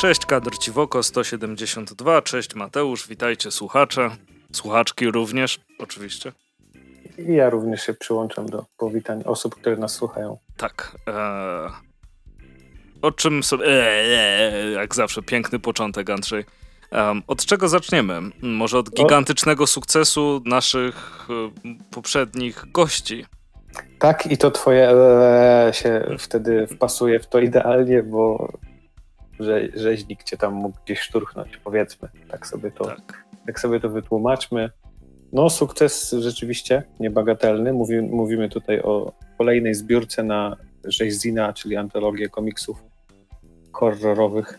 Cześć Kadr Ciwoko 172, cześć Mateusz, witajcie słuchacze, słuchaczki również oczywiście. I ja również się przyłączam do powitań osób, które nas słuchają. Tak. E, o czym sobie... E, jak zawsze, piękny początek, Andrzej. Um, od czego zaczniemy? Może od gigantycznego sukcesu naszych e, poprzednich gości. Tak, i to twoje e, się wtedy wpasuje w to idealnie, bo że, rzeźnik cię tam mógł gdzieś szturchnąć, powiedzmy. Tak sobie to, tak. tak sobie to wytłumaczmy. No, sukces rzeczywiście niebagatelny. Mówi, mówimy tutaj o kolejnej zbiórce na Rzeźzina, czyli antologię komiksów horrorowych.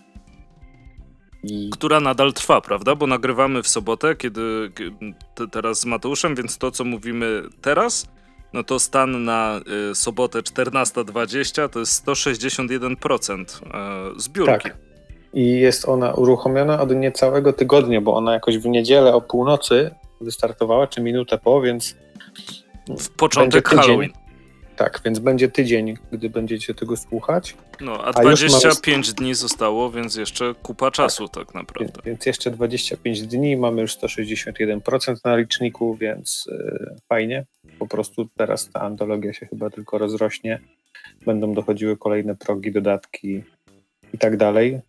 I... Która nadal trwa, prawda? Bo nagrywamy w sobotę, kiedy, teraz z Mateuszem, więc to, co mówimy teraz, no to stan na y, sobotę 14.20 to jest 161% y, zbiórki. Tak. I jest ona uruchomiona od niecałego tygodnia, bo ona jakoś w niedzielę o północy wystartowała, czy minutę po, więc. W początek Halloween. Tak, więc będzie tydzień, gdy będziecie tego słuchać. No, a 25 mamy... dni zostało, więc jeszcze kupa czasu tak, tak naprawdę. Więc, więc, jeszcze 25 dni, mamy już 161% na liczniku, więc yy, fajnie. Po prostu teraz ta antologia się chyba tylko rozrośnie. Będą dochodziły kolejne progi, dodatki i tak dalej.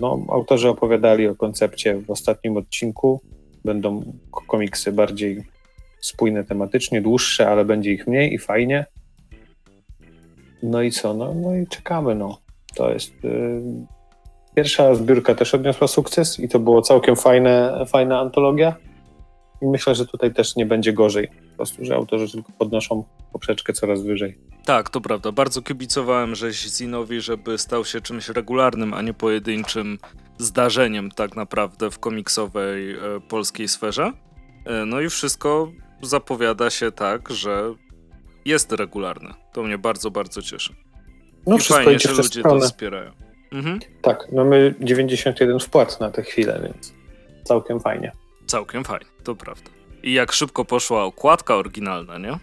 No, autorzy opowiadali o koncepcie w ostatnim odcinku. Będą komiksy bardziej spójne tematycznie, dłuższe, ale będzie ich mniej i fajnie. No i co? No, no i czekamy. No. To jest. Yy, pierwsza zbiórka też odniosła sukces i to było całkiem fajne, fajna antologia. I myślę, że tutaj też nie będzie gorzej. Prostu, że autorzy tylko podnoszą poprzeczkę coraz wyżej. Tak, to prawda. Bardzo kibicowałem Zinowi, żeby stał się czymś regularnym, a nie pojedynczym zdarzeniem tak naprawdę w komiksowej e, polskiej sferze. E, no i wszystko zapowiada się tak, że jest regularne. To mnie bardzo, bardzo cieszy. No, I wszystko fajnie, że ludzie stronę. to wspierają. Mhm. Tak, mamy 91 wpłat na tę chwilę, więc całkiem fajnie. Całkiem fajnie, to prawda. I jak szybko poszła okładka oryginalna, nie?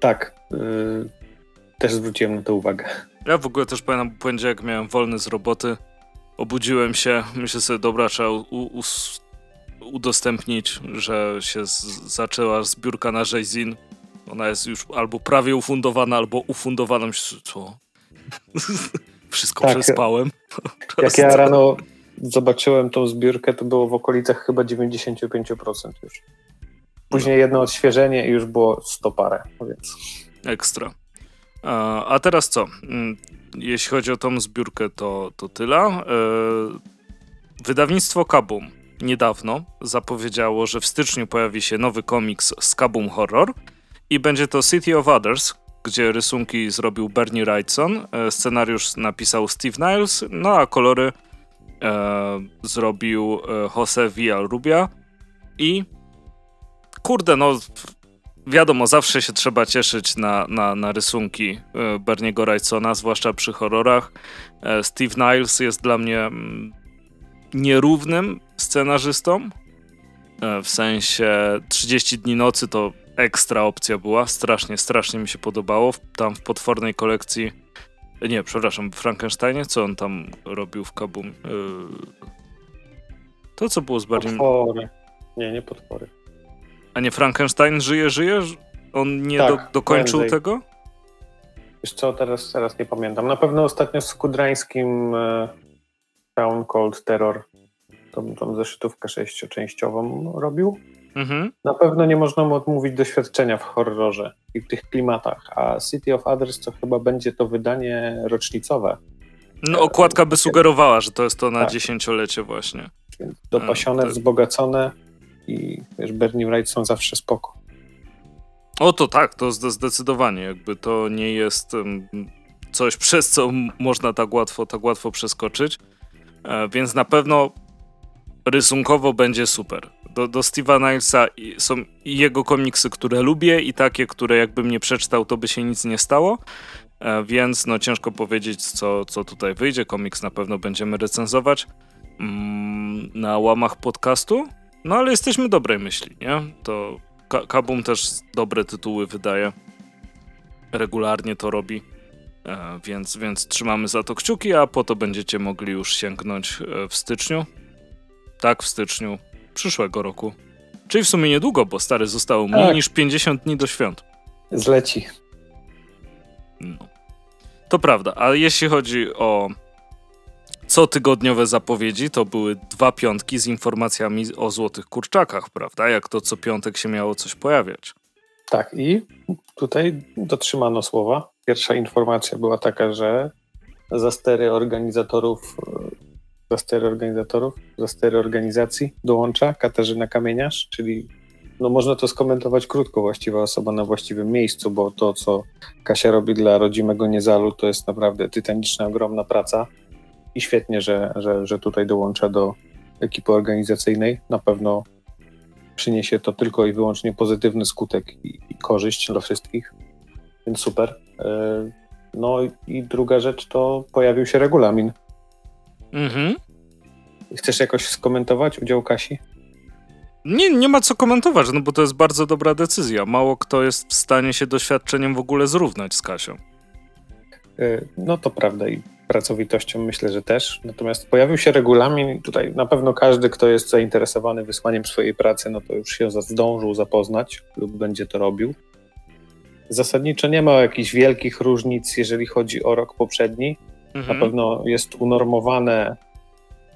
Tak, yy, też zwróciłem na to uwagę. Ja w ogóle też pamiętam, poniedziałek miałem wolny z roboty, obudziłem się, myślę sobie, dobra, trzeba u, u, udostępnić, że się z, zaczęła zbiórka na Jayzin. Ona jest już albo prawie ufundowana, albo ufundowana. Myślę, co? Wszystko tak, przespałem. Jak ja rano zobaczyłem tą zbiórkę, to było w okolicach chyba 95% już. Później jedno odświeżenie i już było 100 parę, więc... Ekstra. A, teraz co? Mm, jeśli chodzi o tą zbiórkę, to, to tyle. E, wydawnictwo Kabum niedawno zapowiedziało, że w styczniu pojawi się nowy komiks z Kabum Horror i będzie to City of Others, gdzie rysunki zrobił Bernie Wrightson, e, scenariusz napisał Steve Niles, no a kolory e, zrobił e, Jose Villarrubia i kurde, no wiadomo, zawsze się trzeba cieszyć na, na, na rysunki e, Berniego Wrightsona, zwłaszcza przy horrorach. E, Steve Niles jest dla mnie mm, nierównym scenarzystą, e, w sensie 30 dni nocy to ekstra opcja była. Strasznie, strasznie mi się podobało. Tam w potwornej kolekcji. Nie, przepraszam, w Frankensteinie, co on tam robił w Kabum? To, co było z Barney. Potwory. Nie, nie potwory. A nie Frankenstein żyje, żyje? On nie tak, do, dokończył prędzej. tego? Wiesz co, teraz, teraz nie pamiętam. Na pewno ostatnio z kudrańskim e, Town Cold Terror tą, tą zeszytówkę sześcioczęściową robił. Mhm. Na pewno nie można mu odmówić doświadczenia w horrorze i w tych klimatach, a City of Others to chyba będzie to wydanie rocznicowe. No okładka by sugerowała, że to jest to na tak. dziesięciolecie właśnie. Dopasione, wzbogacone i wiesz, Bernie Wright są zawsze spoko. O to tak, to zdecydowanie, jakby to nie jest coś, przez co można tak łatwo, tak łatwo przeskoczyć, e, więc na pewno rysunkowo będzie super do, do Steve'a Nilesa są i jego komiksy, które lubię i takie, które jakbym nie przeczytał, to by się nic nie stało. E, więc no ciężko powiedzieć, co, co tutaj wyjdzie. Komiks na pewno będziemy recenzować mm, na łamach podcastu. No ale jesteśmy dobrej myśli, nie? To Kabum też dobre tytuły wydaje. Regularnie to robi. E, więc, więc trzymamy za to kciuki, a po to będziecie mogli już sięgnąć e, w styczniu. Tak, w styczniu przyszłego roku. Czyli w sumie niedługo, bo stary zostało mniej tak. niż 50 dni do świąt. Zleci. No. To prawda, a jeśli chodzi o cotygodniowe zapowiedzi, to były dwa piątki z informacjami o złotych kurczakach, prawda? Jak to co piątek się miało coś pojawiać. Tak, i tutaj dotrzymano słowa. Pierwsza informacja była taka, że za stery organizatorów, za stery organizatorów, za stery organizacji dołącza Katarzyna Kamieniarz, czyli no można to skomentować krótko, właściwa osoba na właściwym miejscu, bo to, co Kasia robi dla rodzimego Niezalu, to jest naprawdę tytaniczna, ogromna praca i świetnie, że, że, że tutaj dołącza do ekipy organizacyjnej. Na pewno przyniesie to tylko i wyłącznie pozytywny skutek i, i korzyść dla wszystkich, więc super. E, no i druga rzecz to pojawił się regulamin. Mhm. Chcesz jakoś skomentować udział Kasi? Nie, nie ma co komentować, no bo to jest bardzo dobra decyzja. Mało kto jest w stanie się doświadczeniem w ogóle zrównać z Kasią. E, no to prawda i pracowitością myślę, że też. Natomiast pojawił się regulamin tutaj na pewno każdy, kto jest zainteresowany wysłaniem swojej pracy, no to już się zdążył zapoznać lub będzie to robił. Zasadniczo nie ma jakichś wielkich różnic, jeżeli chodzi o rok poprzedni. Mhm. Na pewno jest unormowane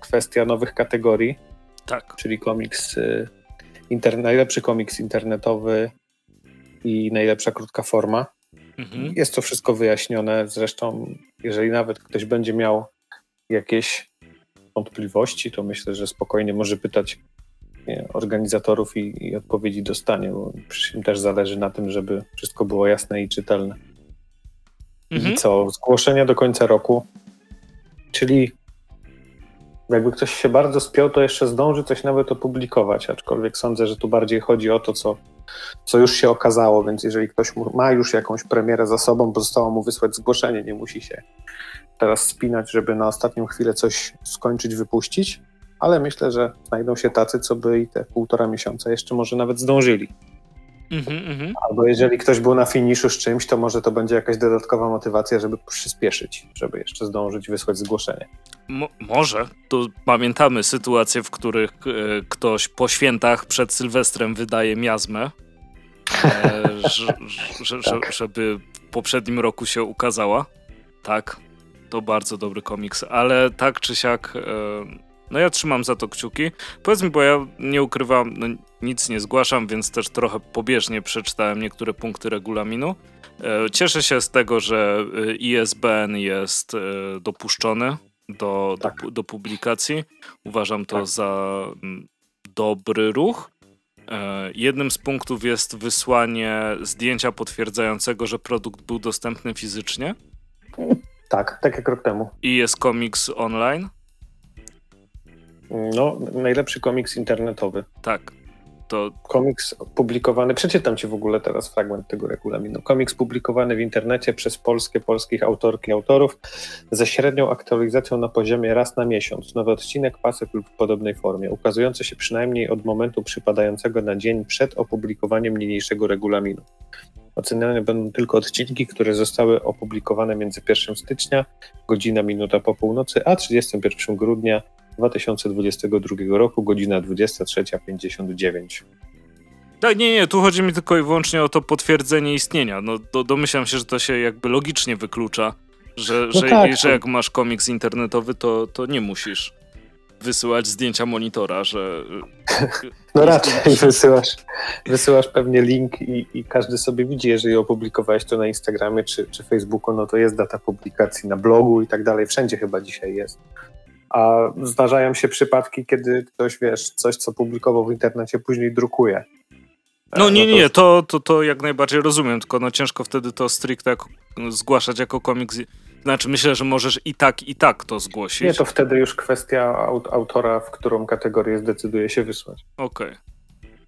kwestia nowych kategorii. Tak. Czyli komiks, y, inter, najlepszy komiks internetowy i najlepsza krótka forma. Mhm. Jest to wszystko wyjaśnione. Zresztą, jeżeli nawet ktoś będzie miał jakieś wątpliwości, to myślę, że spokojnie może pytać organizatorów i, i, odpowiedzi dostanie, bo im też zależy na tym, żeby wszystko było jasne i czytelne. Mhm. I co? Zgłoszenia do końca roku, czyli jakby ktoś się bardzo spiął, to jeszcze zdąży coś nawet opublikować, aczkolwiek sądzę, że tu bardziej chodzi o to, co, co już się okazało, więc jeżeli ktoś ma już jakąś premierę za sobą, pozostało mu wysłać zgłoszenie, nie musi się teraz spinać, żeby na ostatnią chwilę coś skończyć, wypuścić, ale myślę, że znajdą się tacy, co by i te półtora miesiąca jeszcze może nawet zdążyli. Mm-hmm. Albo jeżeli ktoś był na finiszu z czymś, to może to będzie jakaś dodatkowa motywacja, żeby przyspieszyć, żeby jeszcze zdążyć wysłać zgłoszenie. Mo- może. Tu pamiętamy sytuacje, w których e, ktoś po świętach przed Sylwestrem wydaje miazmę, e, tak. żeby w poprzednim roku się ukazała. Tak, to bardzo dobry komiks, ale tak czy siak e, no ja trzymam za to kciuki. Powiedz mi, bo ja nie ukrywam, no nic nie zgłaszam, więc też trochę pobieżnie przeczytałem niektóre punkty regulaminu. E, cieszę się z tego, że e, ISBN jest e, dopuszczony do, tak. do, do, publikacji. Uważam to tak. za dobry ruch. Jednym z punktów jest wysłanie zdjęcia potwierdzającego, że produkt był dostępny fizycznie. Tak, tak jak rok temu. I jest komiks online. No, najlepszy komiks internetowy. Tak. To... Komiks publikowany, przeczytam ci w ogóle teraz fragment tego regulaminu. Komiks publikowany w internecie przez polskie, polskich autorki autorów ze średnią aktualizacją na poziomie raz na miesiąc. Nowy odcinek, pasek lub w podobnej formie, ukazujący się przynajmniej od momentu przypadającego na dzień przed opublikowaniem niniejszego regulaminu. Oceniane będą tylko odcinki, które zostały opublikowane między 1 stycznia, godzina minuta po północy, a 31 grudnia 2022 roku, godzina 23.59. Tak, nie, nie, tu chodzi mi tylko i wyłącznie o to potwierdzenie istnienia. No, do, domyślam się, że to się jakby logicznie wyklucza, że, no że, tak. że jak masz komiks internetowy, to, to nie musisz wysyłać zdjęcia monitora, że... No raczej wysyłasz, wysyłasz pewnie link i, i każdy sobie widzi, jeżeli opublikowałeś to na Instagramie czy, czy Facebooku, no to jest data publikacji na blogu i tak dalej, wszędzie chyba dzisiaj jest. A zdarzają się przypadki, kiedy ktoś, wiesz, coś, co publikował w internecie, później drukuje. No nie, no nie, to, to, to jak najbardziej rozumiem, tylko no ciężko wtedy to stricte jako, zgłaszać jako komiks. Znaczy myślę, że możesz i tak, i tak to zgłosić. Nie, to wtedy już kwestia autora, w którą kategorię zdecyduje się wysłać. Okej. Okay.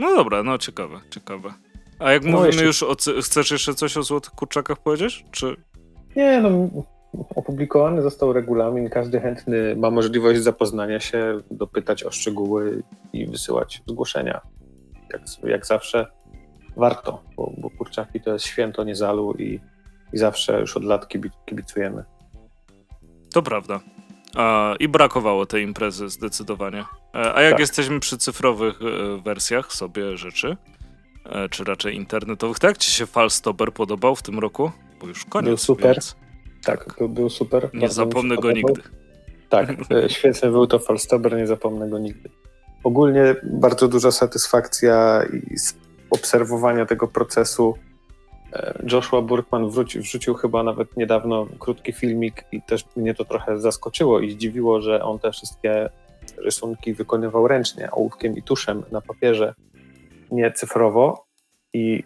No dobra, no ciekawe, ciekawe. A jak no mówimy jeśli... już o... Chcesz jeszcze coś o Złotych Kurczakach powiedzieć? Czy... Nie, no Opublikowany został regulamin. Każdy chętny ma możliwość zapoznania się, dopytać o szczegóły i wysyłać zgłoszenia. Jak, jak zawsze warto, bo, bo kurczaki to jest święto niezalu i i zawsze już od lat kibicujemy. To prawda. I brakowało tej imprezy zdecydowanie. E, a jak tak. jesteśmy przy cyfrowych e, wersjach sobie rzeczy, e, czy raczej internetowych, tak? Ci się Falstopper podobał w tym roku? Bo już koniec. Był super. Więc... Tak, był, był super. Nie zapomnę go nigdy. Tak, świetny był to Falstopper, nie zapomnę go nigdy. Ogólnie bardzo duża satysfakcja i z obserwowania tego procesu E, Joshua Burkman wróci, wrzucił chyba nawet niedawno krótki filmik i też mnie to trochę zaskoczyło i zdziwiło, że on te wszystkie rysunki wykonywał ręcznie, ołówkiem i tuszem na papierze, nie cyfrowo i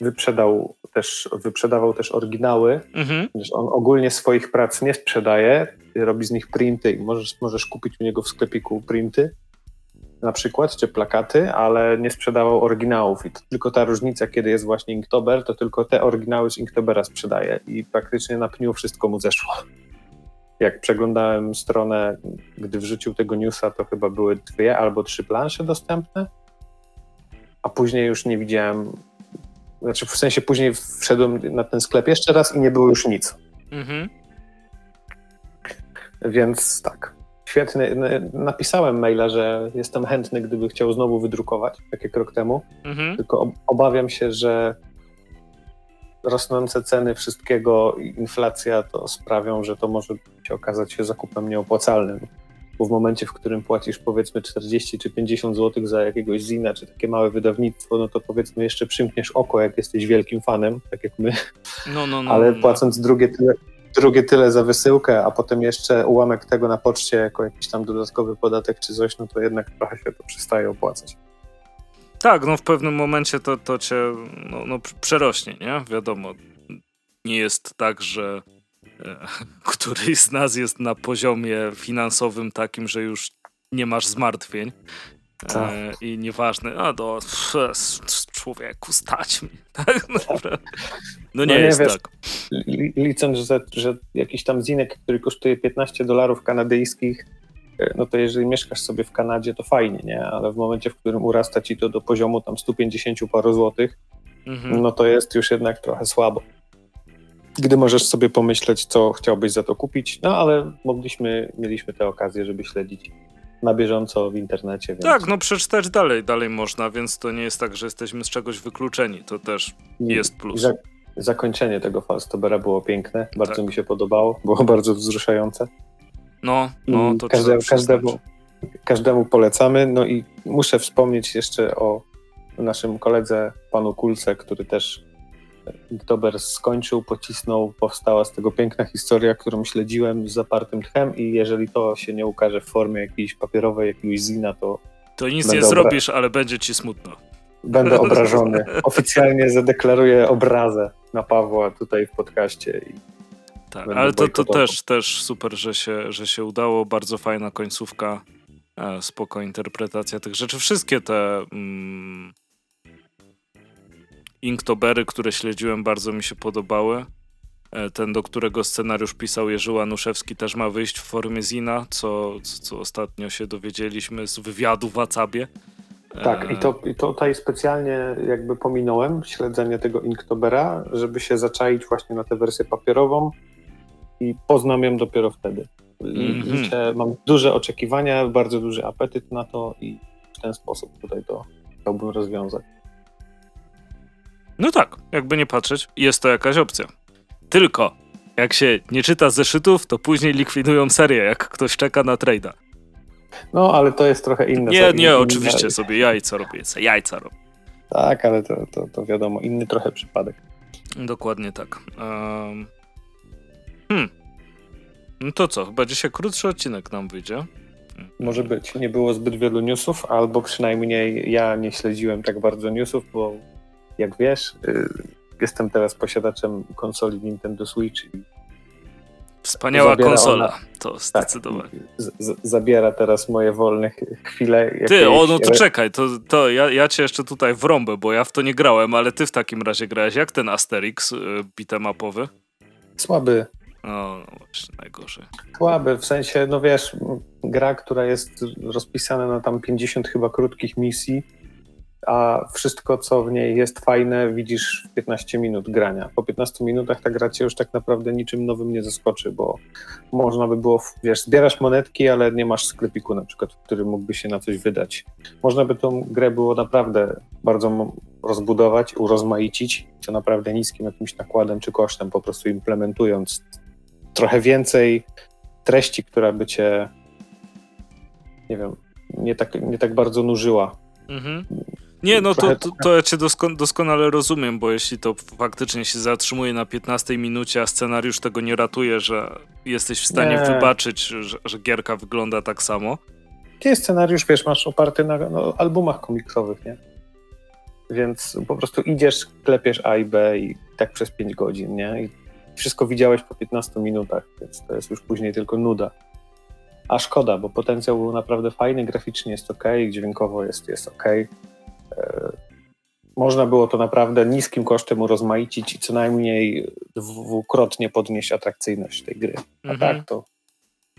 wyprzedał też, wyprzedawał też oryginały. Mhm. On ogólnie swoich prac nie sprzedaje, robi z nich printy i możesz, możesz kupić u niego w sklepiku printy na przykład, czy plakaty, ale nie sprzedawał oryginałów i to tylko ta różnica, kiedy jest właśnie Inktober, to tylko te oryginały z Inktobera sprzedaje i praktycznie na pniu wszystko mu zeszło. Jak przeglądałem stronę, gdy wrzucił tego newsa, to chyba były dwie albo trzy plansze dostępne, a później już nie widziałem, znaczy w sensie później wszedłem na ten sklep jeszcze raz i nie było już nic. Mhm. Więc tak, świetny. Napisałem maila, że jestem chętny, gdyby chciał znowu wydrukować, tak jak rok temu. Mhm. Tylko obawiam się, że rosnące ceny wszystkiego i inflacja to sprawią, że to może się okazać się zakupem nieopłacalnym. Bo w momencie, w którym płacisz powiedzmy 40 czy 50 zł za jakiegoś zina, czy takie małe wydawnictwo, no to powiedzmy jeszcze przymkniesz oko, jak jesteś wielkim fanem, tak jak my. No, no, no, Ale no. płacąc drugie tyle, drugie tyle za wysyłkę, a potem jeszcze ułamek tego na poczcie jako jakiś tam dodatkowy podatek czy coś, no to jednak trochę się to przestaje opłacać. Tak, no w pewnym momencie to, to cię no, no przerośnie, nie? Wiadomo, nie jest tak, że któryś z nas jest na poziomie finansowym takim, że już nie masz zmartwień. Tak. E, I nieważne, a do człowieku, stać mnie. Tak? No nie, no nie jest wiesz, tak. Licząc, że, że jakiś tam zinek, który kosztuje 15 dolarów kanadyjskich, e, no to jeżeli mieszkasz sobie w Kanadzie, to fajnie, nie? Ale w momencie, w którym urasta ci to do poziomu tam 150 paru złotych, mhm. no to jest już jednak trochę słabo. Gdy możesz sobie pomyśleć, co chciałbyś za to kupić, no ale mogliśmy, mieliśmy tę okazję, żeby śledzić na bieżąco w internecie. Więc... Tak, no przeczytać dalej, dalej można, więc to nie jest tak, że jesteśmy z czegoś wykluczeni, to też jest plus. Za zakończenie tego Falstobera było piękne, bardzo tak. mi się podobało, było bardzo wzruszające. No, no to Każde, każdemu, każdemu polecamy, no i muszę wspomnieć jeszcze o naszym koledze, panu Kulce, który też Oktober skończył, pocisnął, powstała z tego piękna historia, którą śledziłem z zapartym tchem i jeżeli to się nie ukaże w formie jakiejś papierowej, jakiegoś zina, to... To nic nie zrobisz, ale będzie ci smutno. Będę obrażony. Oficjalnie zadeklaruję obrazę na Pawła tutaj w podcaście. I tak, ale to, to też, też super, że się, że się udało. Bardzo fajna końcówka, e, spoko interpretacja tych rzeczy. Wszystkie te... Mm, Inktobery, które śledziłem, bardzo mi się podobały. E, ten, do którego scenariusz pisał Jerzy Łanuszewski, też ma wyjść w formie zina, co, co ostatnio się dowiedzieliśmy z wywiadu w Wacabie. Tak, i to, i to tutaj specjalnie jakby pominąłem śledzenie tego Inktobera, żeby się zaczaić właśnie na tę wersję papierową i poznam ją dopiero wtedy. Mm -hmm. mam duże oczekiwania, bardzo duży apetyt na to i w ten sposób tutaj to chciałbym rozwiązać. No tak, jakby nie patrzeć, jest to jakaś opcja. Tylko, jak się nie czyta zeszytów, to później likwidują serię, jak ktoś czeka na trade'a. No, ale to jest trochę inne. Nie, nie, oczywiście sobie jajca robię, jajca robię. Tak, ale to, to, to wiadomo, inny trochę przypadek. Dokładnie tak. Um, hmm. No to co, chyba dzisiaj krótszy odcinek nam wyjdzie. Może być. Nie było zbyt wielu newsów, albo przynajmniej ja nie śledziłem tak bardzo newsów, bo jak wiesz, y, jestem teraz posiadaczem konsoli Nintendo Switch. Wspaniała konsola, ona, to tak, zdecydowanie. Tak, z, z, zabiera teraz moje wolne chwile. Ty, o no to czekaj, to, to ja, ja cię jeszcze tutaj wrąbę, bo ja w to nie grałem, ale ty w takim razie grałeś. Jak ten Asterix y, bitemapowy? Słaby. O, no właśnie, najgorzej. Słaby, w sensie, no wiesz, gra, która jest rozpisana na tam 50 chyba krótkich misji, a wszystko, co w niej jest fajne, widzisz w 15 minut grania. Po 15 minutach ta gra cię już tak naprawdę niczym nowym nie zaskoczy, bo można by było, wiesz, zbierasz monetki, ale nie masz sklepiku na przykład, w którym mógłby się na coś wydać. Można by tą grę było naprawdę bardzo rozbudować, urozmaicić, co naprawdę niskim jakimś nakładem czy kosztem, po prostu implementując trochę więcej treści, która by cię, nie wiem, nie tak, nie tak bardzo nużyła. Mhm. Nie, no to, to, to ja cię doskon doskonale rozumiem, bo jeśli to faktycznie się zatrzymuje na 15 minucie, a scenariusz tego nie ratuje, że jesteś w stanie nie. wybaczyć, że, że, gierka wygląda tak samo. Ty scenariusz, wiesz, masz oparty na no, albumach komiksowych, nie? Więc po prostu idziesz, klepiesz A i B i tak przez 5 godzin, nie? I wszystko widziałeś po 15 minutach, więc to jest już później tylko nuda. A szkoda, bo potencjał był naprawdę fajny, graficznie jest ok, dźwiękowo jest, jest ok. E, można było to naprawdę niskim kosztem urozmaicić i co najmniej dwukrotnie podnieść atrakcyjność tej gry. A mhm. tak to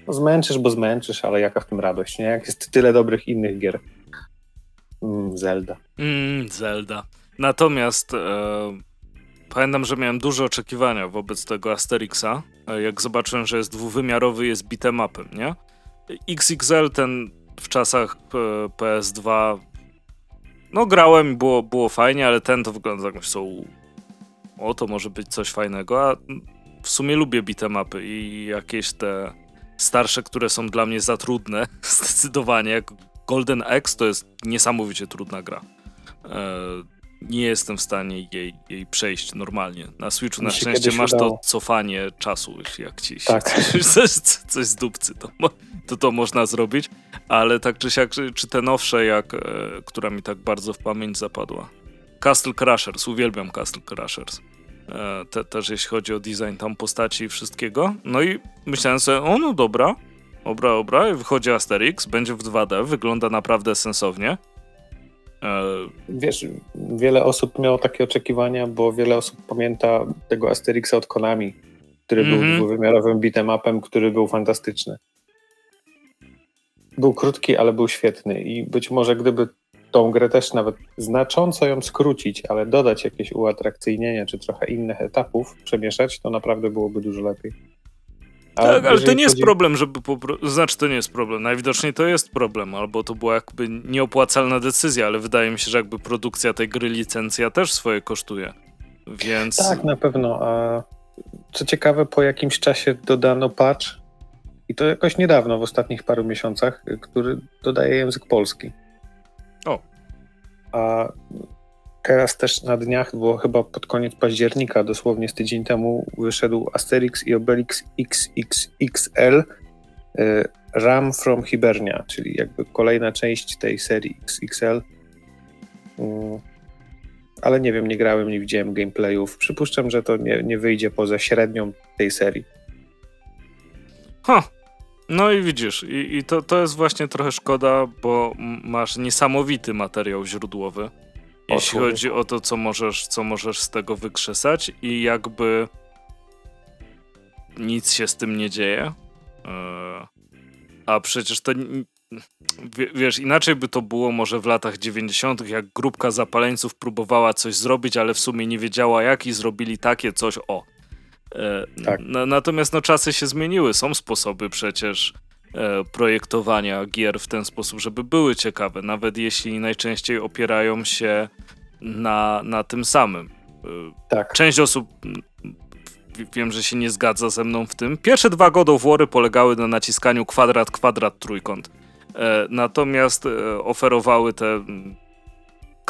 no zmęczysz, bo zmęczysz, ale jaka w tym radość, nie? Jak jest tyle dobrych innych gier. Mm, Zelda. Mm, Zelda. Natomiast e, pamiętam, że miałem duże oczekiwania wobec tego Asterixa. E, jak zobaczyłem, że jest dwuwymiarowy, jest bitemapem, nie? XXL ten w czasach e, PS2 no grałem i było, było fajnie, ale ten to wygląda jak są o, to może być coś fajnego, a w sumie lubię bitemapy i jakieś te starsze, które są dla mnie za trudne, zdecydowanie, jak Golden X to jest niesamowicie trudna gra. E, nie jestem w stanie jej, jej przejść normalnie. Na Switchu na szczęście masz udało. to cofanie czasu, jak ci tak. coś, coś z dupcy, to, to to można zrobić, ale tak czy siak, czy te nowsze, jak, e, która mi tak bardzo w pamięć zapadła. Castle Crashers, uwielbiam Castle Crashers. E, te, też jeśli chodzi o design tam postaci i wszystkiego. No i myślałem sobie, o no dobra, obra, obra, wychodzi Asterix, będzie w 2D, wygląda naprawdę sensownie. E, Wiesz, wiele osób miało takie oczekiwania, bo wiele osób pamięta tego Asterixa od Konami, który mm-hmm. był mhm. dwuwymiarowym beatemapem, który był fantastyczny. Był krótki, ale był świetny i być może gdyby tą grę też nawet znacząco ją skrócić, ale dodać jakieś uatrakcyjnienie czy trochę innych etapów przemieszać, to naprawdę byłoby dużo lepiej. A tak, ale to nie jest problem, żeby po prostu. Znaczy, to nie jest problem. Najwidoczniej to jest problem, albo to była jakby nieopłacalna decyzja, ale wydaje mi się, że jakby produkcja tej gry, licencja też swoje kosztuje. Więc. Tak, na pewno. A co ciekawe, po jakimś czasie dodano patch, i to jakoś niedawno, w ostatnich paru miesiącach, który dodaje język polski. O. A Teraz też na dniach, było chyba pod koniec października, dosłownie z tydzień temu, wyszedł Asterix i Obelix XXXL y, Ram from Hibernia, czyli jakby kolejna część tej serii XXL. Mm, ale nie wiem, nie grałem, nie widziałem gameplayów. Przypuszczam, że to nie, nie wyjdzie poza średnią tej serii. Ha, no i widzisz, i, i to, to jest właśnie trochę szkoda, bo masz niesamowity materiał źródłowy jeśli chodzi o to, co możesz, co możesz z tego wykrzesać i jakby nic się z tym nie dzieje. E, a przecież to wiesz, inaczej by to było może w latach 90., jak grupka zapaleńców próbowała coś zrobić, ale w sumie nie wiedziała jak i zrobili takie coś, o. E, tak. natomiast no, czasy się zmieniły, są sposoby przecież e, projektowania gier w ten sposób, żeby były ciekawe, nawet jeśli najczęściej opierają się na, na tym samym. Tak. Część osób wiem, że się nie zgadza ze mną w tym. Pierwsze dwa God of polegały na naciskaniu kwadrat, kwadrat, trójkąt. E, natomiast e, oferowały te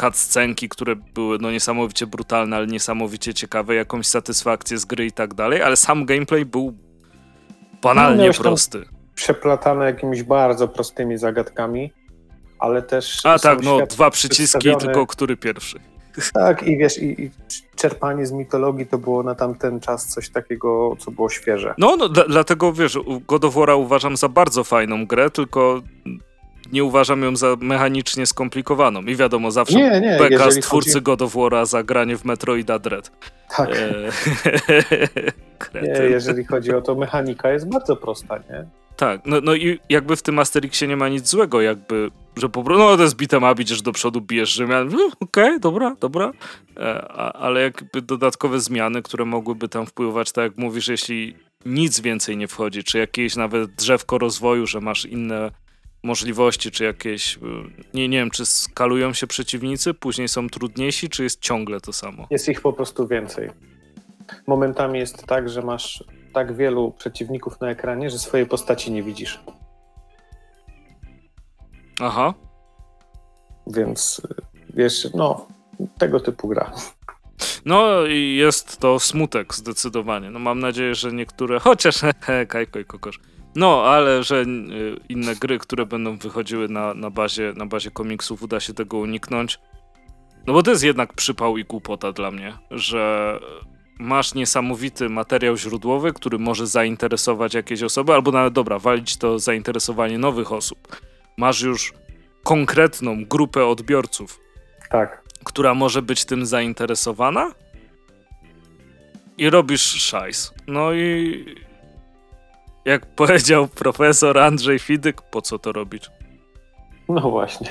cutscenki, które były no niesamowicie brutalne, ale niesamowicie ciekawe, jakąś satysfakcję z gry i tak dalej, ale sam gameplay był banalnie no, prosty. Przeplatane jakimiś bardzo prostymi zagadkami ale też. A tak, no dwa przyciski, tylko który pierwszy. Tak, i wiesz, i, i, czerpanie z mitologii to było na tamten czas coś takiego, co było świeże. No, no dlatego wiesz, God of War'a uważam za bardzo fajną grę, tylko nie uważam ją za mechanicznie skomplikowaną. I wiadomo, zawsze nie, nie, beka z twórcy chodzi... God of War'a za granie w Metroida Dread. Tak. E... nie, jeżeli chodzi o to, mechanika jest bardzo prosta, nie? Tak, no, no i jakby w tym Asterixie nie ma nic złego, jakby, że po prostu, no to jest bitem up, idziesz do przodu, bijesz Rzymian, no, okej, okay, dobra, dobra, e, a, ale jakby dodatkowe zmiany, które mogłyby tam wpływać, tak jak mówisz, jeśli nic więcej nie wchodzi, czy jakieś nawet drzewko rozwoju, że masz inne możliwości, czy jakieś, y, nie, nie wiem, czy skalują się przeciwnicy, później są trudniejsi, czy jest ciągle to samo? Jest ich po prostu więcej. Momentami jest tak, że masz tak wielu przeciwników na ekranie, że swojej postaci nie widzisz. Aha. Więc y, wiesz, no, tego typu gra. No i jest to smutek zdecydowanie. No mam nadzieję, że niektóre, chociaż Kajko i Kokosz. No, ale że y, inne gry, które będą wychodziły na, na, bazie, na bazie komiksów, uda się tego uniknąć. No bo to jest jednak przypał i głupota dla mnie, że masz niesamowity materiał źródłowy, który może zainteresować jakieś osoby, albo nawet dobra, walić to zainteresowanie nowych osób. Masz już konkretną grupę odbiorców, tak. która może być tym zainteresowana i robisz szajs. No i jak powiedział profesor Andrzej Fidyk, po co to robić? No właśnie.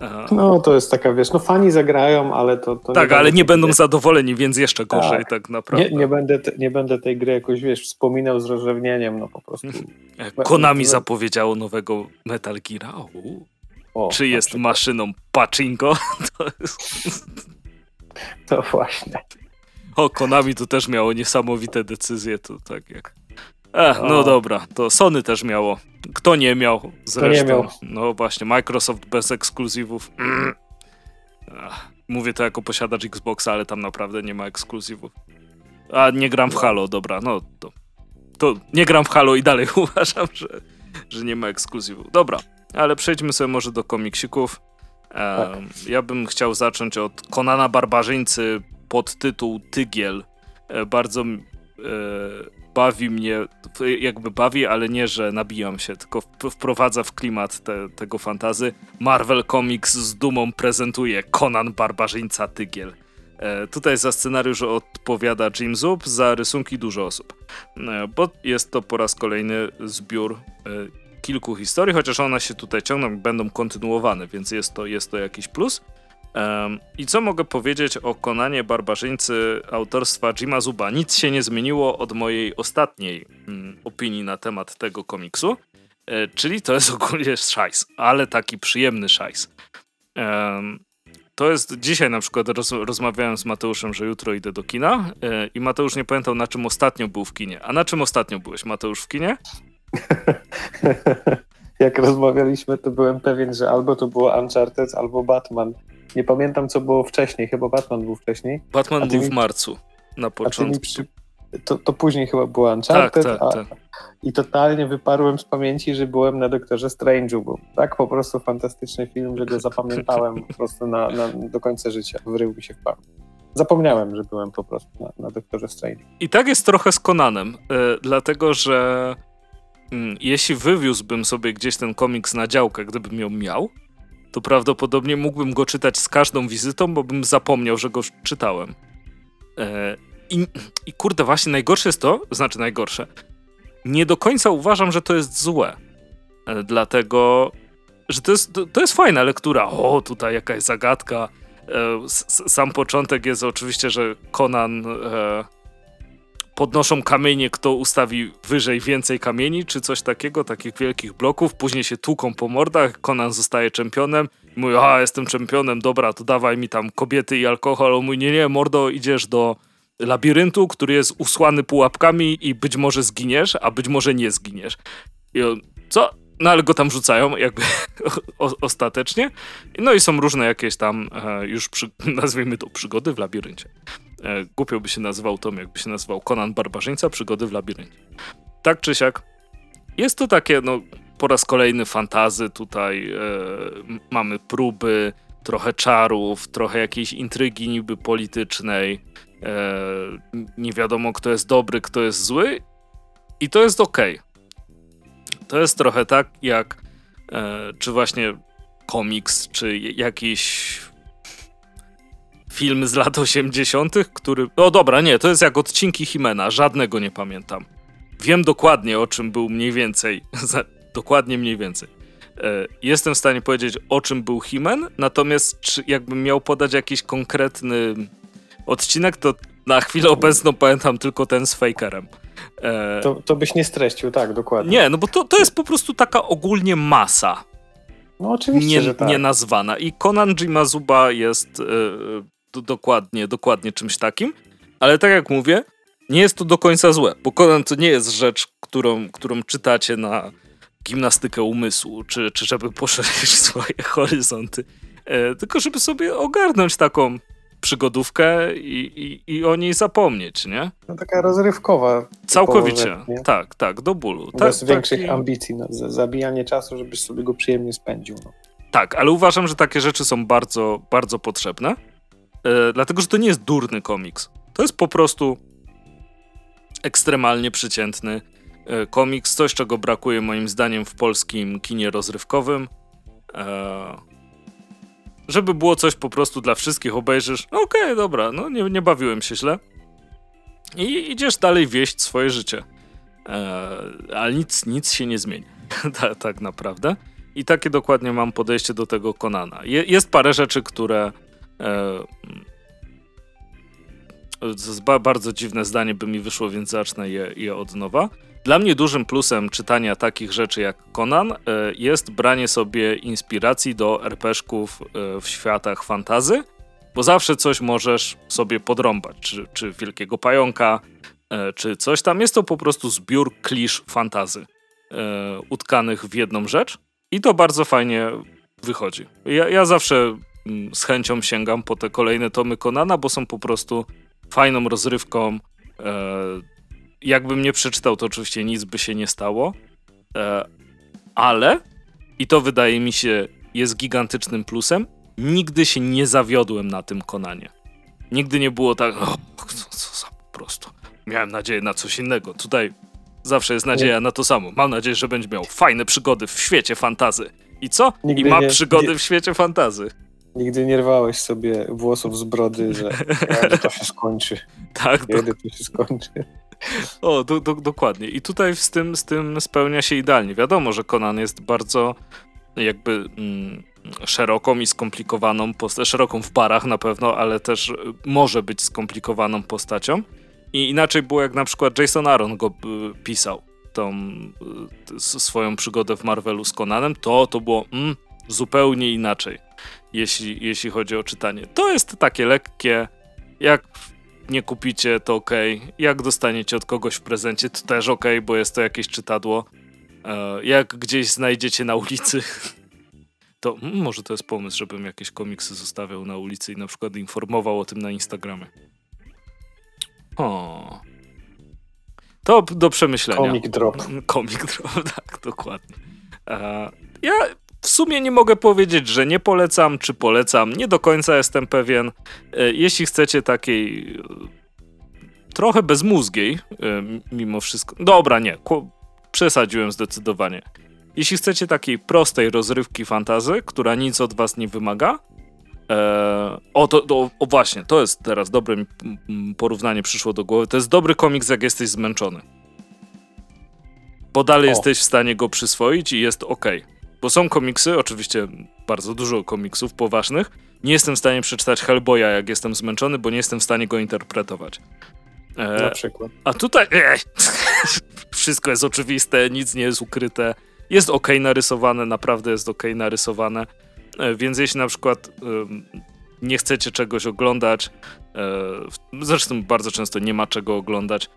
Aha. No to jest taka, wiesz, no fani zagrają, ale to... to tak, nie ale nie będą zadowoleni, więc jeszcze gorzej tak, tak naprawdę. Nie, nie, będę te, nie będę tej gry jakoś, wiesz, wspominał z rozrzewnieniem, no po prostu. Konami zapowiedziało nowego Metal Gear. O, Czy jest maszyną pachinko? To, jest... to właśnie. O, Konami to też miało niesamowite decyzje, to tak jak... Ech, no dobra, to Sony też miało. Kto nie miał zresztą? Nie miał. No właśnie, Microsoft bez ekskluzywów. Mm. Mówię to jako posiadacz Xboxa, ale tam naprawdę nie ma ekskluzywów. A nie gram w Halo, dobra, no to, to nie gram w Halo i dalej uważam, że, że nie ma ekskluzywów. Dobra, ale przejdźmy sobie może do komiksików. tak. Ja bym chciał zacząć od Konana Barbarzyńcy pod tytuł Tygiel. E, bardzo e, bawi mnie, jakby bawi, ale nie, że nabijam się, tylko wprowadza w klimat te, tego fantazy. Marvel Comics z dumą prezentuje Conan Barbarzyńca Tygiel. E, tutaj za scenariusz odpowiada Jim Zub, za rysunki dużo osób. E, bo jest to po raz kolejny zbiór e, kilku historii, chociaż one się tutaj ciągną będą kontynuowane, więc jest to, jest to jakiś plus. I co mogę powiedzieć o Konanie Barbarzyńcy autorstwa Jima Zuba? Nic się nie zmieniło od mojej ostatniej mm, opinii na temat tego komiksu, e, czyli to jest ogólnie szajs, ale taki przyjemny szajs. To jest dzisiaj na przykład roz, rozmawiałem z Mateuszem, że jutro idę do kina e, i Mateusz nie pamiętał na czym ostatnio był w kinie. A na czym ostatnio byłeś, Mateusz, w kinie? Jak rozmawialiśmy, to byłem pewien, że albo to było Uncharted, albo Batman. Nie pamiętam, co było wcześniej. Chyba Batman był wcześniej. Batman był mi... w marcu, na początku. Przy... To, to, później chyba było Uncharted. Tak, tak, tak. I totalnie wyparłem z pamięci, że byłem na Doktorze Strange'u. Był tak po prostu fantastyczny film, że go zapamiętałem po prostu na, na, do końca życia. Wrył mi się w pamięć. Zapomniałem, że byłem po prostu na, na Doktorze Strange. I tak jest trochę z Konanem, yy, dlatego że yy, jeśli wywiózłbym sobie gdzieś ten komiks na działkę, gdybym ją miał, to prawdopodobnie mógłbym go czytać z każdą wizytą, bo bym zapomniał, że go czytałem. E, i, I kurde, właśnie najgorsze jest to, znaczy najgorsze, nie do końca uważam, że to jest złe. E, dlatego, że to jest, to, to, jest fajna lektura. O, tutaj jakaś zagadka. E, sam początek jest oczywiście, że Conan podnoszą kamienie, kto ustawi wyżej więcej kamieni, czy coś takiego, takich wielkich bloków, później się tłuką po mordach, Conan zostaje czempionem mówi, a jestem czempionem, dobra, to dawaj mi tam kobiety i alkohol, on mówi, nie, nie, mordo, idziesz do labiryntu, który jest usłany pułapkami i być może zginiesz, a być może nie zginiesz. I on, co? No ale go tam rzucają jakby o, ostatecznie. No i są różne jakieś tam e, już, przy, nazwijmy to, przygody w labiryncie. E, głupio by się nazywał Tom, jakby się nazywał Conan Barbarzyńca, przygody w labiryncie. Tak czy siak, jest to takie, no, po raz kolejny fantazy, tutaj e, mamy próby, trochę czarów, trochę jakiejś intrygi niby politycznej, e, nie wiadomo kto jest dobry, kto jest zły i to jest ok. To jest trochę tak jak e, czy właśnie komiks, czy jakiś film z lat 80., który. O dobra, nie, to jest jak odcinki Himena, żadnego nie pamiętam. wiem dokładnie o czym był mniej więcej, dokładnie mniej więcej. E, jestem w stanie powiedzieć o czym był Himen, natomiast czy jakbym miał podać jakiś konkretny odcinek, to na chwilę obecną pamiętam tylko ten z Fakerem. E... To, to byś nie streścił, tak, dokładnie. Nie, no bo to, to jest po prostu taka ogólnie masa. No oczywiście, nie, tak. Nie nazwana. I Konan Jimazuba jest e, dokładnie, dokładnie czymś takim, ale tak jak mówię, nie jest to do końca złe, bo Conan to nie jest rzecz, którą, którą czytacie na gimnastykę umysłu, czy, czy żeby poszerzyć swoje horyzonty, e, tylko żeby sobie ogarnąć taką przygodówkę i, i, i o niej zapomnieć, nie? No taka rozrywkowa. Całkowicie, tak, tak, do bólu. Bez tak, większych taki... ambicji, no, zabijanie czasu, żebyś sobie go przyjemnie spędził. No. Tak, ale uważam, że takie rzeczy są bardzo, bardzo potrzebne, e, dlatego, że to nie jest durny komiks. To jest po prostu ekstremalnie przeciętny e, komiks, coś czego brakuje moim zdaniem w polskim kinie rozrywkowym. E, żeby było coś po prostu dla wszystkich, obejrzysz, no okej, okay, dobra, no nie, nie bawiłem się źle. I idziesz dalej wieść swoje życie. Ale nic, nic się nie zmieni. tak, tak naprawdę. I takie dokładnie mam podejście do tego Konana. Je, jest parę rzeczy, które. E, bardzo dziwne zdanie by mi wyszło, więc zacznę je, je od nowa. Dla mnie dużym plusem czytania takich rzeczy jak Conan e, jest branie sobie inspiracji do RPszków e, w światach fantazy, bo zawsze coś możesz sobie podrąbać, czy, czy Wielkiego Pająka, czy coś tam. Jest to po prostu zbiór klisz fantazy utkanych w jedną rzecz i to bardzo fajnie wychodzi. Ja, ja zawsze z chęcią sięgam po te kolejne tomy Konana, bo są po prostu fajną rozrywką jakbym nie przeczytał, to oczywiście nic by się nie stało, e, ale, i to wydaje mi się jest gigantycznym plusem, nigdy się nie zawiodłem na tym konanie. Nigdy nie było tak, o, co, co za po prostu. Miałem nadzieję na coś innego. Tutaj zawsze jest nadzieja na to samo. Mam nadzieję, że będzie miał fajne przygody w świecie fantazy. I co? Nigdy I ma nie, przygody nie, w świecie fantazy. Nigdy nie rwałeś sobie włosów z brody, że kiedy to się skończy. Tak, kiedy to się skończy. O, do, do, dokładnie. I tutaj z tym, z tym spełnia się idealnie. Wiadomo, że Conan jest bardzo jakby mm, szeroką i skomplikowaną postacią, szeroką w parach na pewno, ale też może być skomplikowaną postacią. I inaczej było jak na przykład Jason Aaron go y, pisał, tą y, swoją przygodę w Marvelu z Conanem, to to było mm, zupełnie inaczej, jeśli, jeśli chodzi o czytanie. To jest takie lekkie, jak nie kupicie, to ok. Jak dostaniecie od kogoś w prezencie, to też ok, bo jest to jakieś czytadło. E, jak gdzieś znajdziecie na ulicy, to mm, może to jest pomysł, żebym jakieś komiksy zostawiał na ulicy i na przykład informował o tym na Instagramie. O. To do przemyślenia. Comic drop. Comic drop, tak, dokładnie. E, ja w sumie nie mogę powiedzieć, że nie polecam, czy polecam. Nie do końca jestem pewien. E, jeśli chcecie takiej e, trochę bezmózgiej, e, mimo wszystko. Dobra, nie, przesadziłem zdecydowanie. Jeśli chcecie takiej prostej rozrywki fantazy, która nic od was nie wymaga, o, to, to, o właśnie, to jest teraz dobre porównanie przyszło do głowy. To jest dobry komiks, jak jesteś zmęczony. Bo dalej o. jesteś w stanie go przyswoić i jest ok. Bo są komiksy, oczywiście bardzo dużo komiksów poważnych. Nie jestem w stanie przeczytać Hellboya, jak jestem zmęczony, bo nie jestem w stanie go interpretować. E, Na przykład. A tutaj e, wszystko jest oczywiste, nic nie jest ukryte. Jest ok narysowane, naprawdę jest ok narysowane. E, więc jeśli na przykład nie chcecie czegoś oglądać, e, zresztą bardzo często nie ma czego oglądać,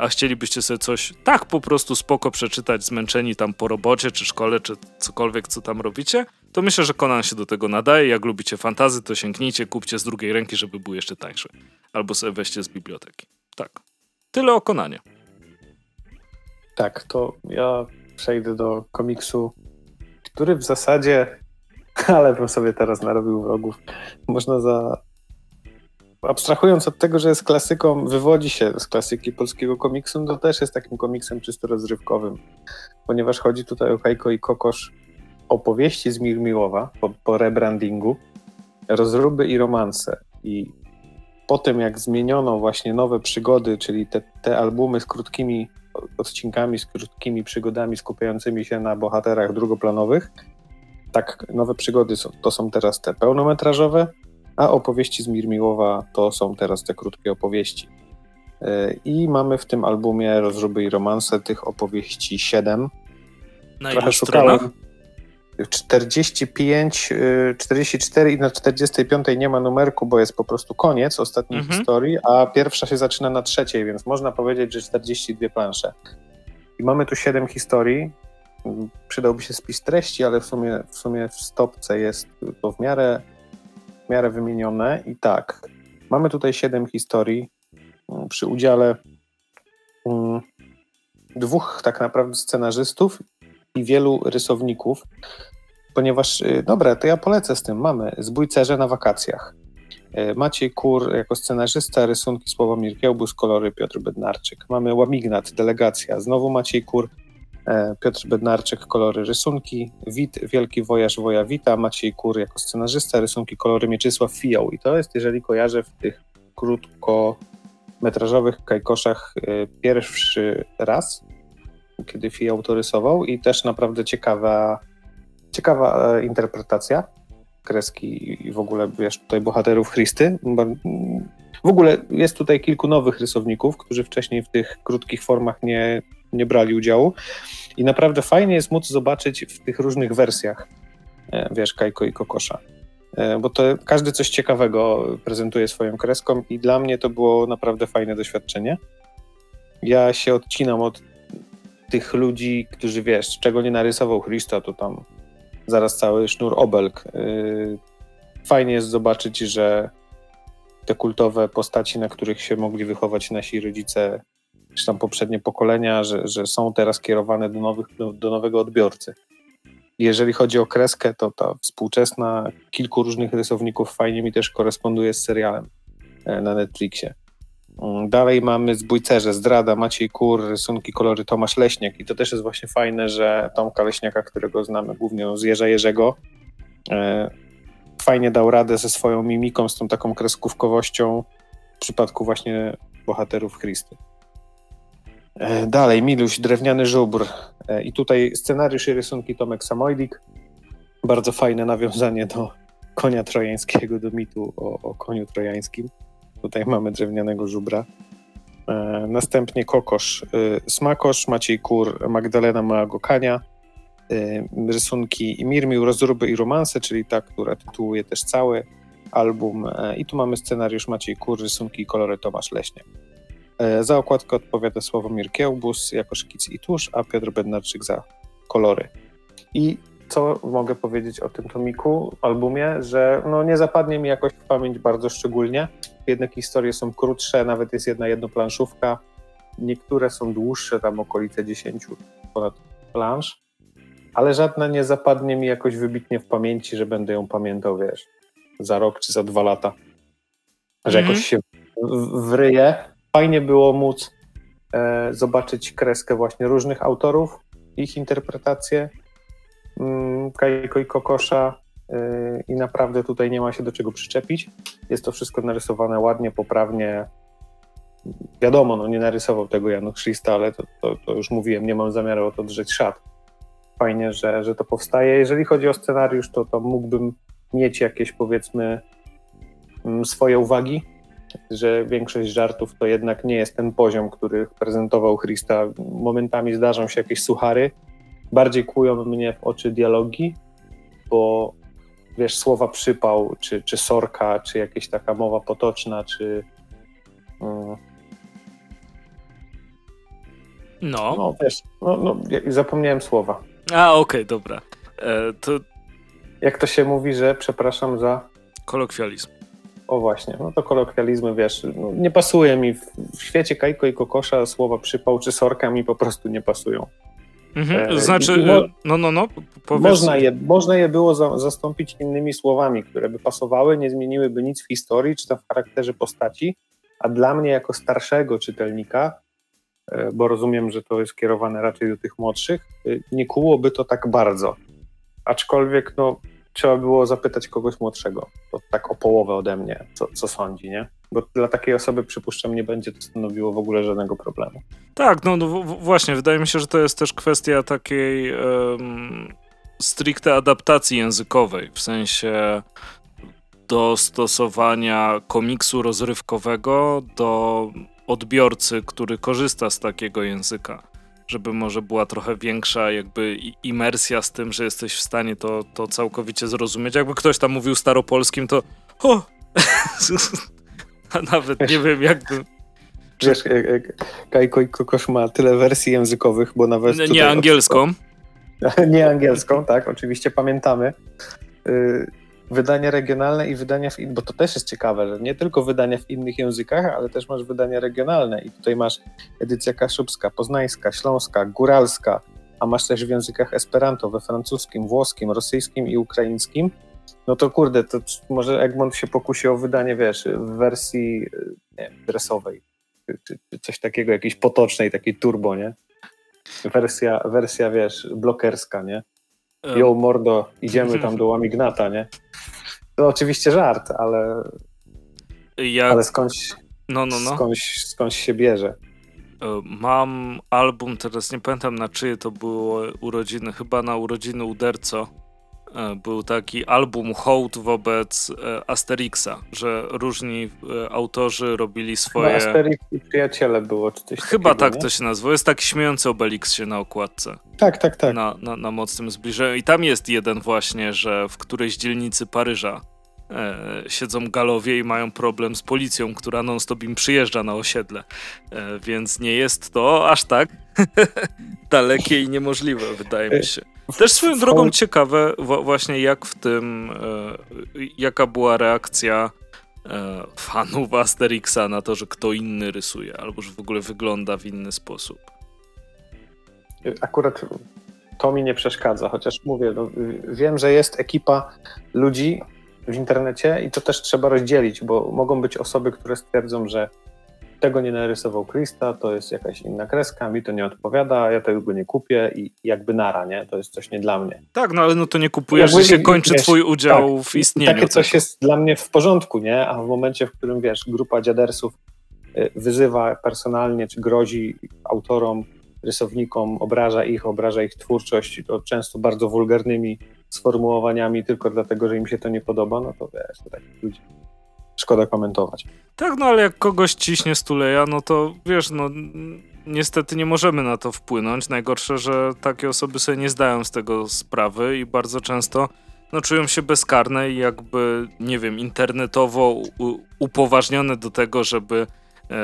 a chcielibyście sobie coś tak po prostu spoko przeczytać, zmęczeni tam po robocie, czy szkole, czy cokolwiek, co tam robicie, to myślę, że Conan się do tego nadaje. Jak lubicie fantazy, to sięgnijcie, kupcie z drugiej ręki, żeby był jeszcze tańszy. Albo sobie weźcie z biblioteki. Tak. Tyle o Konanie. Tak, to ja przejdę do komiksu, który w zasadzie, ale bym sobie teraz narobił wrogów, można za abstrahując od tego, że jest klasyką, wywodzi się z klasyki polskiego komiksu, to też jest takim komiksem czysto rozrywkowym, ponieważ chodzi tutaj o Kajko i Kokosz opowieści z Mirmiłowa po, po rebrandingu, rozruby i romanse. I po tym, jak zmieniono właśnie nowe przygody, czyli te, te albumy z krótkimi odcinkami z krótkimi przygodami skupiającymi się na bohaterach drugoplanowych. Tak, nowe przygody są, to są teraz te pełnometrażowe, a opowieści z Mirmiłowa to są teraz te krótkie opowieści. E, I mamy w tym albumie Rozruby i romanse tych opowieści 7. Na Trochę szukałem. Stronach? 45, 44 y, i na 45 nie ma numerku, bo jest po prostu koniec ostatniej mhm. historii, a pierwsza się zaczyna na trzeciej, więc można powiedzieć, że 42 plansze. I mamy tu 7 historii. Przydałby się spis treści, ale w sumie w, sumie w stopce jest to w miarę, w miarę wymienione. I tak, mamy tutaj 7 historii mm, przy udziale um, dwóch tak naprawdę scenarzystów i wielu rysowników, ponieważ, y, dobra, to ja polecę z tym. Mamy Zbójcerze na wakacjach. Y, Maciej Kur jako scenarzysta, rysunki Sławomir Kiełbus, kolory Piotr Bednarczyk. Mamy Łamignat, delegacja, znowu Maciej Kur, Piotr Bednarczyk, kolory rysunki, Wit, Wielki Wojaż Woja Wita, Maciej Kur jako scenarzysta, rysunki kolory Mieczysław Fioł. I to jest, jeżeli kojarzę w tych krótkometrażowych kajkoszach y, pierwszy raz, kiedy Fi autorysował i też naprawdę ciekawa, ciekawa e, interpretacja kreski i w ogóle, wiesz, tutaj bohaterów Christy. W ogóle jest tutaj kilku nowych rysowników, którzy wcześniej w tych krótkich formach nie, nie brali udziału i naprawdę fajnie jest móc zobaczyć w tych różnych wersjach, e, wiesz, Kajko i Kokosza. E, bo to każdy coś ciekawego prezentuje swoją kreską i dla mnie to było naprawdę fajne doświadczenie. Ja się odcinam od tych ludzi, którzy wiesz, czego nie narysował Christa, to tam zaraz cały sznur obelg. Y, fajnie jest zobaczyć, że te kultowe postaci, na których się mogli wychować nasi rodzice, czy tam poprzednie pokolenia, że, że są teraz kierowane do, nowych, do, do nowego odbiorcy. Jeżeli chodzi o kreskę, to ta współczesna kilku różnych rysowników fajnie mi też koresponduje z serialem e, na Netflixie. Mm, dalej mamy Zbójcerze, Zdrada, Maciej Kur, rysunki, kolory Tomasz Leśniak i to też jest właśnie fajne, że Tomka Leśniaka, którego znamy głównie z Jerza Jerzego, e, fajnie dał radę ze swoją mimiką, z tą taką kreskówkowością w przypadku właśnie bohaterów Christy. E, dalej, Miluś, Drewniany Żubr e, i tutaj scenariusz i rysunki Tomek Samojlik. Bardzo fajne nawiązanie do konia trojańskiego, do mitu o, o koniu trojańskim. Tutaj mamy drewnianego żubra. E, następnie kokosz, smakosz, Maciej Kur, Magdalena Małagokania, rysunki Mirmił, rozruby i romanse, czyli ta, która tytułuje też cały album. I tu mamy scenariusz Maciej Kur, rysunki i kolory Tomasz Leśniak. Za okładkę odpowiada Sławomir Kiełbus jako szkic i tusz, a Piotr Bednarczyk za kolory. I co mogę powiedzieć o tym tomiku, albumie, że no nie zapadnie mi jakoś w pamięć bardzo szczególnie. Jednak historie są krótsze, nawet jest jedna jednoplanszówka. Niektóre są dłuższe, tam okolice 10 ponad plansz, ale żadna nie zapadnie mi jakoś wybitnie w pamięci, że będę ją pamiętał, wiesz, za rok czy za dwa lata. Że mm -hmm. jakoś się wryje. Fajnie było móc e, zobaczyć kreskę właśnie różnych autorów, ich interpretacje Mm, Kajko i Kokosza y, i naprawdę tutaj nie ma się do czego przyczepić. Jest to wszystko narysowane ładnie, poprawnie. Wiadomo, no nie narysował tego Jan Krzysta, ale to, to, to, już mówiłem, nie mam zamiaru o to drzeć szat. Fajnie, że, że to powstaje. Jeżeli chodzi o scenariusz, to, to mógłbym mieć jakieś powiedzmy mm, swoje uwagi, że większość żartów to jednak nie jest ten poziom, który prezentował Christa. Momentami zdarzą się jakieś suchary, bardziej kłują mnie w oczy dialogi, bo wiesz, słowa przypał, czy, czy sorka, czy jakaś taka mowa potoczna, czy. Um, no. No wiesz, no, no, zapomniałem słowa. A, okej, okay, dobra. E, to... Jak to się mówi, że przepraszam za. Kolokwializm. O właśnie, no to kolokwializmy, wiesz, no, nie pasuje mi w, w świecie Kajko i Kokosza słowa przypał czy sorka mi po prostu nie pasują. Mhm, e, znaczy, mo- no, no, no, powiedz. Można je, można je było za, zastąpić innymi słowami, które by pasowały, nie zmieniłyby nic w historii czy tam w charakterze postaci, a dla mnie jako starszego czytelnika, e, bo rozumiem, że to jest kierowane raczej do tych młodszych, e, nie kłułoby to tak bardzo. Aczkolwiek, no, trzeba było zapytać kogoś młodszego, to tak o połowę ode mnie, co, co sądzi, nie? bo dla takiej osoby przypuszczam nie będzie to stanowiło w ogóle żadnego problemu. Tak, no, no właśnie, wydaje mi się, że to jest też kwestia takiej um, stricte adaptacji językowej, w sensie dostosowania komiksu rozrywkowego do odbiorcy, który korzysta z takiego języka. Żeby może była trochę większa jakby imersja z tym, że jesteś w stanie to, to całkowicie zrozumieć. Jakby ktoś tam mówił staropolskim, to o! A nawet nie wiem, jakby. Wiesz, Kajko i Kokosz ma tyle wersji językowych, bo nawet. Nie, nie angielską. nie angielską, tak, oczywiście pamiętamy. Y, wydania regionalne i wydania w innych, bo to też jest ciekawe, że nie tylko wydania w innych językach, ale też masz wydania regionalne i tutaj masz edycja kaszubska, poznańska, śląska, góralska, a masz też w językach esperanto, we francuskim, włoskim, rosyjskim i ukraińskim. No to kurde, to może Egmont się pokusi o wydanie, wiesz, w wersji nie wiem, dresowej, czy, czy coś takiego, jakiejś potocznej, takiej turbo, nie? Wersja, wersja, wiesz, blokerska, nie? Jo, mordo, idziemy tam do Łamignata, nie? To oczywiście żart, ale, Jak... ale skądś, no, no, no. Skądś, skądś się bierze. E, mam album, teraz nie pamiętam na czyje to było urodziny, chyba na urodziny Uderco. E, był taki album hołd wobec e, Asterixa, że różni autorzy robili swoje... No, Asterix i przyjaciele było, czy coś Chyba takiego, tak nie? to się nazywa. Jest taki śmiejący Obelix się na okładce. Tak, tak, tak. Na, na, na mocnym zbliżeniu. I tam jest jeden właśnie, że w którejś dzielnicy Paryża e, siedzą galowie i mają problem z policją, która non-stop im przyjeżdża na osiedle. E, więc nie jest to aż tak dalekie i niemożliwe, wydaje mi się. Też swoją drogą ciekawe właśnie jak w tym, e, jaka była reakcja e, fanów Asterixa na to, że kto inny rysuje, albo że w ogóle wygląda w inny sposób. Akurat to mi nie przeszkadza, chociaż mówię, no, wiem, że jest ekipa ludzi w internecie i to też trzeba rozdzielić, bo mogą być osoby, które stwierdzą, że tego nie narysował Krista, to jest jakaś inna kreska, mi to nie odpowiada, ja tego nie kupię i jakby nara, nie? To jest coś nie dla mnie. Tak, no ale no to nie kupujesz, jakby, że się kończy wiesz, twój udział tak, w istnieniu. Takie coś jest dla mnie w porządku, nie? A w momencie, w którym, wiesz, grupa dziadersów y, wyzywa personalnie, czy grozi autorom, rysownikom, obraża ich, obraża ich twórczość, to często bardzo wulgarnymi sformułowaniami, tylko dlatego, że im się to nie podoba, no to wiesz, to takich ludzi szkoda komentować. Tak, no ale jak kogoś ciśnie stuleja, no to wiesz, no niestety nie możemy na to wpłynąć. Najgorsze, że takie osoby sobie nie zdają z tego sprawy i bardzo często no, czują się bezkarne i jakby, nie wiem, internetowo upoważnione do tego, żeby e,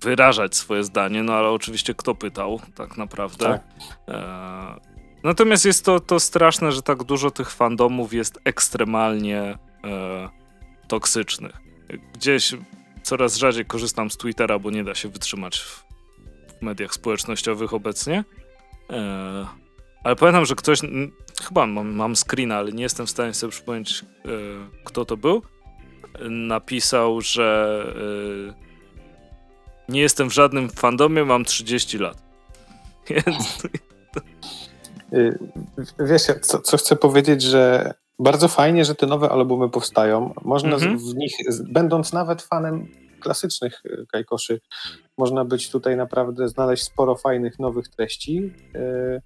wyrażać swoje zdanie, no ale oczywiście kto pytał tak naprawdę. Tak. E, natomiast jest to, to straszne, że tak dużo tych fandomów jest ekstremalnie e, toksycznych gdzieś coraz rzadziej korzystam z Twittera, bo nie da się wytrzymać w, mediach społecznościowych obecnie. E, ale pamiętam, że ktoś, chyba mam, mam screena, ale nie jestem w stanie sobie przypomnieć, e, kto to był, napisał, że e, nie jestem w żadnym fandomie, mam 30 lat. Więc... Y, wiesz, co, co chcę powiedzieć, że bardzo fajnie, że te nowe albumy powstają. Można -hmm. w nich, będąc nawet fanem klasycznych e, kajkoszy, można być tutaj naprawdę, znaleźć sporo fajnych nowych treści. E,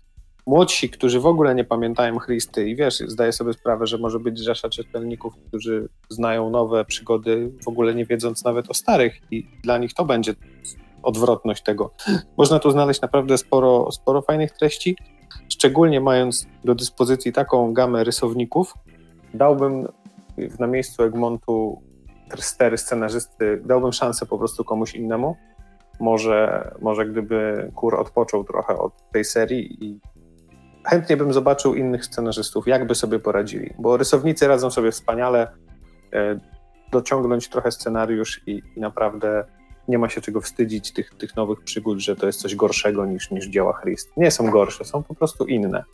młodsi, którzy w ogóle nie pamiętają Christy i wiesz, zdaję sobie sprawę, że może być rzesza czytelników, którzy znają nowe przygody, w ogóle nie wiedząc nawet o starych i dla nich to będzie odwrotność tego. Można tu znaleźć naprawdę sporo, sporo fajnych treści szczególnie mając do dyspozycji taką gamę rysowników, dałbym na miejscu Egmontu stery scenarzysty, dałbym szansę po prostu komuś innemu. Może, może gdyby Kur odpoczął trochę od tej serii i chętnie bym zobaczył innych scenarzystów, jakby sobie poradzili, bo rysownicy radzą sobie wspaniale e, dociągnąć trochę scenariusz i, i naprawdę nie ma się czego wstydzić tych, tych nowych przygód, że to jest coś gorszego niż, niż dzieła Christ. Nie są gorsze, są po prostu inne.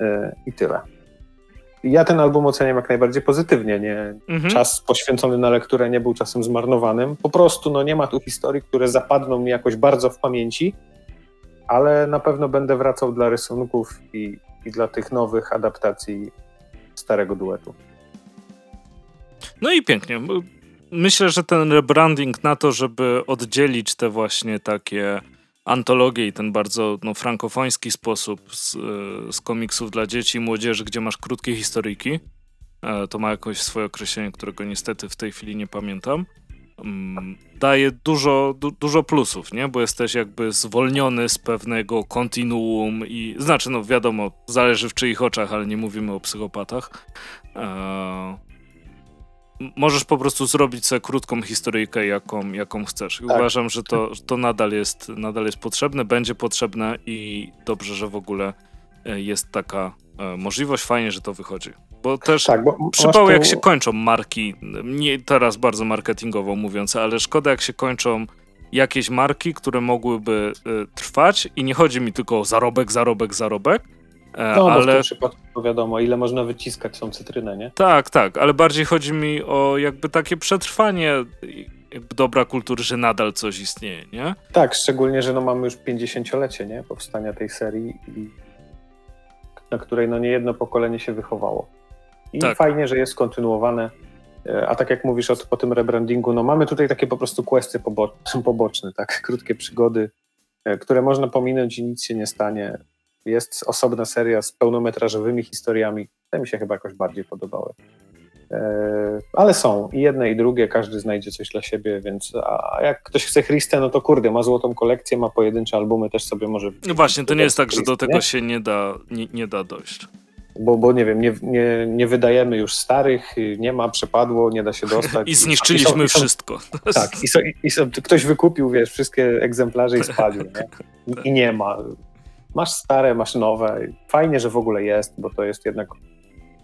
Yy, I tyle. Ja ten album oceniam jak najbardziej pozytywnie. Nie? Mhm. Czas poświęcony na lekturę nie był czasem zmarnowanym. Po prostu no, nie ma tu historii, które zapadną mi jakoś bardzo w pamięci, ale na pewno będę wracał dla rysunków i, i dla tych nowych adaptacji starego duetu. No i pięknie myślę, że ten rebranding na to, żeby oddzielić te właśnie takie antologie i ten bardzo no, frankofoński sposób z, z komiksów dla dzieci i młodzieży, gdzie masz krótkie historyjki, e, to ma jakoś swoje określenie, którego niestety w tej chwili nie pamiętam, mm, daje dużo, du, dużo plusów, nie? Bo jesteś jakby zwolniony z pewnego kontinuum i znaczy, no wiadomo, zależy w czyich oczach, ale nie mówimy o psychopatach. Eee, możesz po prostu zrobić sobie krótką historyjkę, jaką, jaką chcesz. I tak. uważam, że to, to nadal, jest, nadal jest potrzebne, będzie potrzebne i dobrze, że w ogóle e, jest taka e, możliwość. Fajnie, że to wychodzi. Bo też tak, bo przypały, jak się kończą marki, nie teraz bardzo marketingowo mówiąc, ale szkoda, jak się kończą jakieś marki, które mogłyby y, trwać i nie chodzi mi tylko o zarobek, zarobek, zarobek, no, ale... w tym przypadku wiadomo, ile można wyciskać tą cytrynę, nie? Tak, tak, ale bardziej chodzi mi o jakby takie przetrwanie jakby dobra kultury, że nadal coś istnieje, nie? Tak, szczególnie, że no mamy już 50-lecie, nie? Powstania tej serii, na której no nie jedno pokolenie się wychowało. I tak. fajnie, że jest kontynuowane. E, a tak jak mówisz o, po tym rebrandingu, no mamy tutaj takie po prostu questy poboczne, tak? Krótkie przygody, e, które można pominąć i nic się nie stanie. Jest osobna seria z pełnometrażowymi historiami. Te mi się chyba jakoś bardziej podobały. E, ale są i jedne i drugie, każdy znajdzie coś dla siebie, więc a jak ktoś chce Christę, no to kurde, ma złotą kolekcję, ma pojedyncze albumy, też sobie może... No właśnie, to nie jest tak, że do tego nie? się nie da, nie, nie da dojść. Bo, bo nie wiem, nie, nie, nie wydajemy już starych, nie ma, przepadło, nie da się dostać. I zniszczyliśmy I są, wszystko. I są, tak, i, są, i są, ktoś wykupił, wiesz, wszystkie egzemplarze i spalił, nie? I, I nie ma masz stare, masz nowe. Fajnie, że w ogóle jest, bo to jest jednak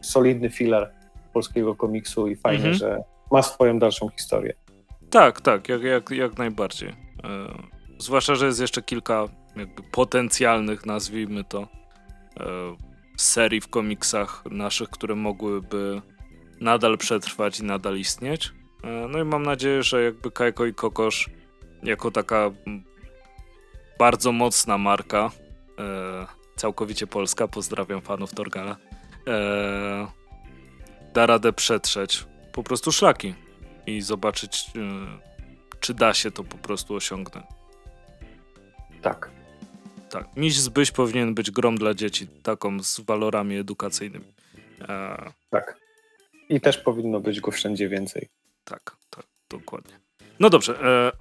solidny filar polskiego komiksu i fajnie, mhm. że ma swoją dalszą historię. Tak, tak, jak, jak, jak najbardziej. E, zwłaszcza, że jest jeszcze kilka jakby potencjalnych, nazwijmy to, e, serii w komiksach naszych, które mogłyby nadal przetrwać i nadal istnieć. E, no i mam nadzieję, że jakby Kajko i Kokosz jako taka bardzo mocna marka całkowicie polska, pozdrawiam fanów Torgala, e, da radę przetrzeć po prostu szlaki i zobaczyć, e, czy da się to po prostu osiągnąć. Tak. Tak. Miś Zbyś powinien być grom dla dzieci, taką z walorami edukacyjnymi. E, tak. I też powinno być go wszędzie więcej. Tak, tak, dokładnie. No dobrze. E,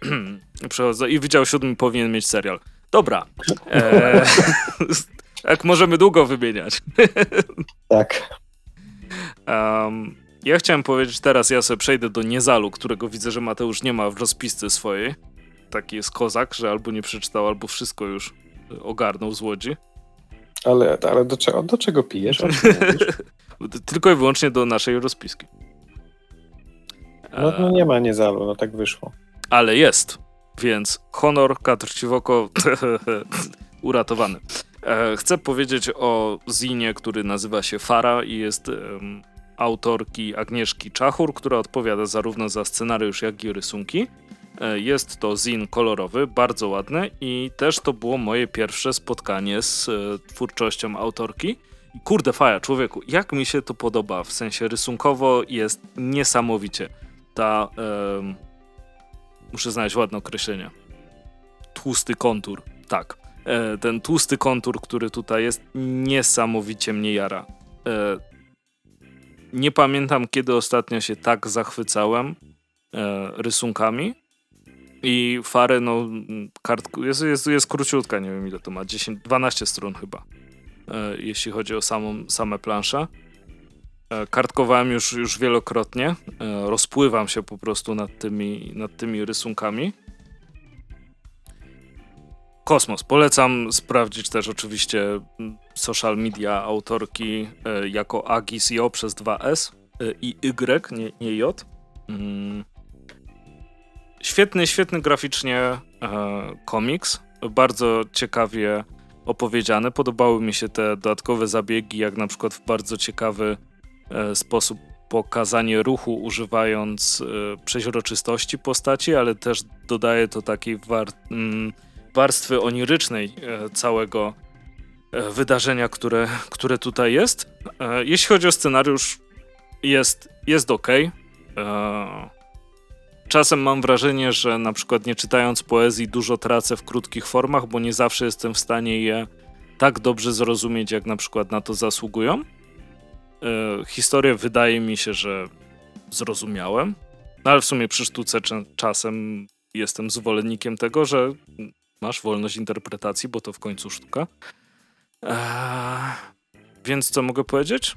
przechodzę. I Wydział Siódmy powinien mieć serial. Dobra. E, jak możemy długo wymieniać. tak. Um, ja chciałem powiedzieć teraz, ja sobie przejdę do Niezalu, którego widzę, że Mateusz nie ma w rozpisce swojej. Taki jest kozak, że albo nie przeczytał, albo wszystko już ogarnął z Łodzi. Ale, ale do, czego, do czego pijesz? Tylko i wyłącznie do naszej rozpiski. No, no nie ma Niezalu, no tak wyszło. Ale jest. Więc honor, kadr ci w oko, uratowany. E, chcę powiedzieć o zinie, który nazywa się Fara i jest um, autorki Agnieszki Czachur, która odpowiada zarówno za scenariusz, jak i rysunki. E, jest to zin kolorowy, bardzo ładny i też to było moje pierwsze spotkanie z e, twórczością autorki. Kurde faja, człowieku, jak mi się to podoba, w sensie rysunkowo jest niesamowicie. Ta Muszę znaleźć ładne określenie. Tłusty kontur. Tak. E, ten tłusty kontur, który tutaj jest, niesamowicie mnie jara. E, nie pamiętam, kiedy ostatnio się tak zachwycałem e, rysunkami. I Fary, no, kartku, jest, jest, jest króciutka, nie wiem ile to ma, 10, 12 stron chyba, e, jeśli chodzi o samą, same plansze. E, kartkowałem już, już wielokrotnie. E, rozpływam się po prostu nad tymi, nad tymi rysunkami. Kosmos. Polecam sprawdzić też oczywiście social media autorki e, jako Agis Jo przez 2S i Y, nie, nie J. Mm. Świetny, świetny graficznie komiks. Bardzo ciekawie opowiedziany. Podobały mi się te dodatkowe zabiegi, jak na przykład w bardzo ciekawy sposób pokazanie ruchu, używając e, przeźroczystości postaci, ale też dodaje to takiej war mm, warstwy onirycznej e, całego wydarzenia, które, które tutaj jest. Jeśli chodzi o scenariusz, jest, jest ok. czasem mam wrażenie, że na przykład nie czytając poezji dużo tracę w krótkich formach, bo nie zawsze jestem w stanie je tak dobrze zrozumieć, jak na przykład na to zasługują. E, historię wydaje mi się, że zrozumiałem, no ale w sumie przy sztuce czasem jestem zwolennikiem tego, że masz wolność interpretacji, bo to w końcu sztuka. Eee, więc co mogę powiedzieć?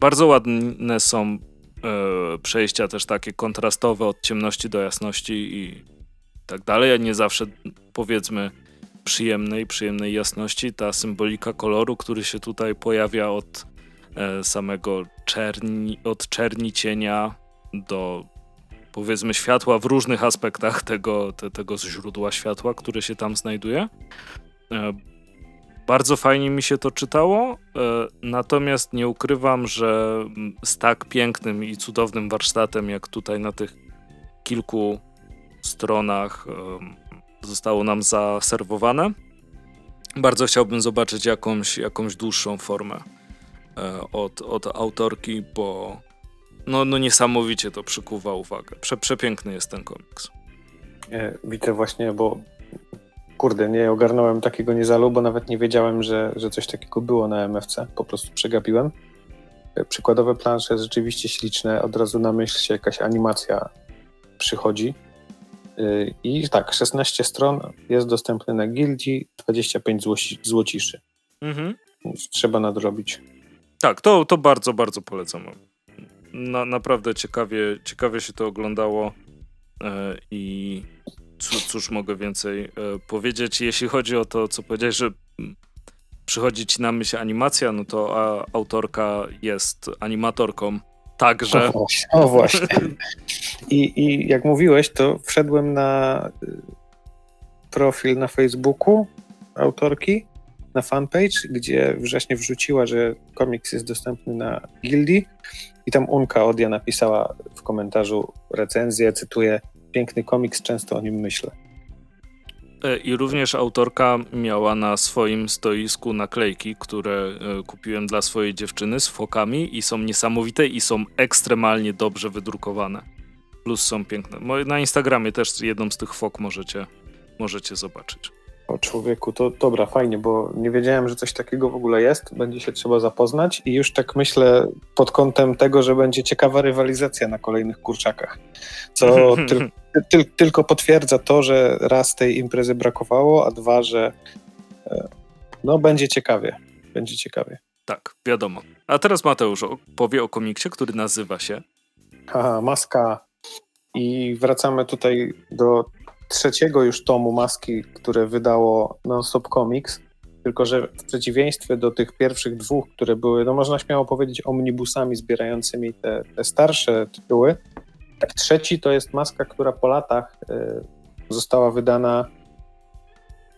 Bardzo ładne są e, przejścia też takie kontrastowe od ciemności do jasności i tak dalej, nie zawsze powiedzmy przyjemnej, przyjemnej jasności. Ta symbolika koloru, który się tutaj pojawia od e, samego czerni, od czerni cienia do powiedzmy światła w różnych aspektach tego, te, tego źródła światła, które się tam znajduje. E, bardzo fajnie mi się to czytało, e, natomiast nie ukrywam, że z tak pięknym i cudownym warsztatem, jak tutaj na tych kilku stronach zostało nam zaserwowane, bardzo chciałbym zobaczyć jakąś, jakąś dłuższą formę e, od, od autorki, bo no, no niesamowicie to przykuwa uwagę. Prze, przepiękny jest ten komiks. Widzę właśnie, bo kurde, nie ogarnąłem takiego niezalu, bo nawet nie wiedziałem, że, że coś takiego było na MFC. Po prostu przegapiłem. E, przykładowe plansze rzeczywiście śliczne. Od razu na myśl się jakaś animacja przychodzi. I tak, 16 stron jest dostępny na gildii, 25 złoci, złociszy. Mhm. Więc trzeba nadrobić. Tak, to, to bardzo, bardzo polecam. Na, naprawdę ciekawie, ciekawie się to oglądało e, i cóż, cóż mogę więcej e, powiedzieć, jeśli chodzi o to, co powiedziałeś, że mm, przychodzi ci na myśl animacja, no to autorka jest animatorką także. O właśnie. O właśnie. I, I jak mówiłeś, to wszedłem na y, profil na Facebooku autorki, na fanpage, gdzie wrześnie wrzuciła, że komiks jest dostępny na Gildii i tam Unka Odia napisała w komentarzu recenzję, cytuję, piękny komiks, często o nim myślę. E, I również autorka miała na swoim stoisku naklejki, które e, kupiłem dla swojej dziewczyny z fokami i są niesamowite i są ekstremalnie dobrze wydrukowane. Plus są piękne. Na Instagramie też jedną z tych fok możecie, możecie zobaczyć. O człowieku, to dobra, fajnie, bo nie wiedziałem, że coś takiego w ogóle jest. Będzie się trzeba zapoznać i już tak myślę pod kątem tego, że będzie ciekawa rywalizacja na kolejnych kurczakach. Co ty, ty, tylko potwierdza to, że raz tej imprezy brakowało, a dwa, że e, no będzie ciekawie. Będzie ciekawie. Tak, wiadomo. A teraz Mateusz powie o komiksie, który nazywa się. Haha, maska. I wracamy tutaj do trzeciego już tomu maski, które wydało Non-Stop Comics, tylko że w przeciwieństwie do tych pierwszych dwóch, które były, no można śmiało powiedzieć, omnibusami zbierającymi te, te starsze tytuły, tak trzeci to jest maska, która po latach y, została wydana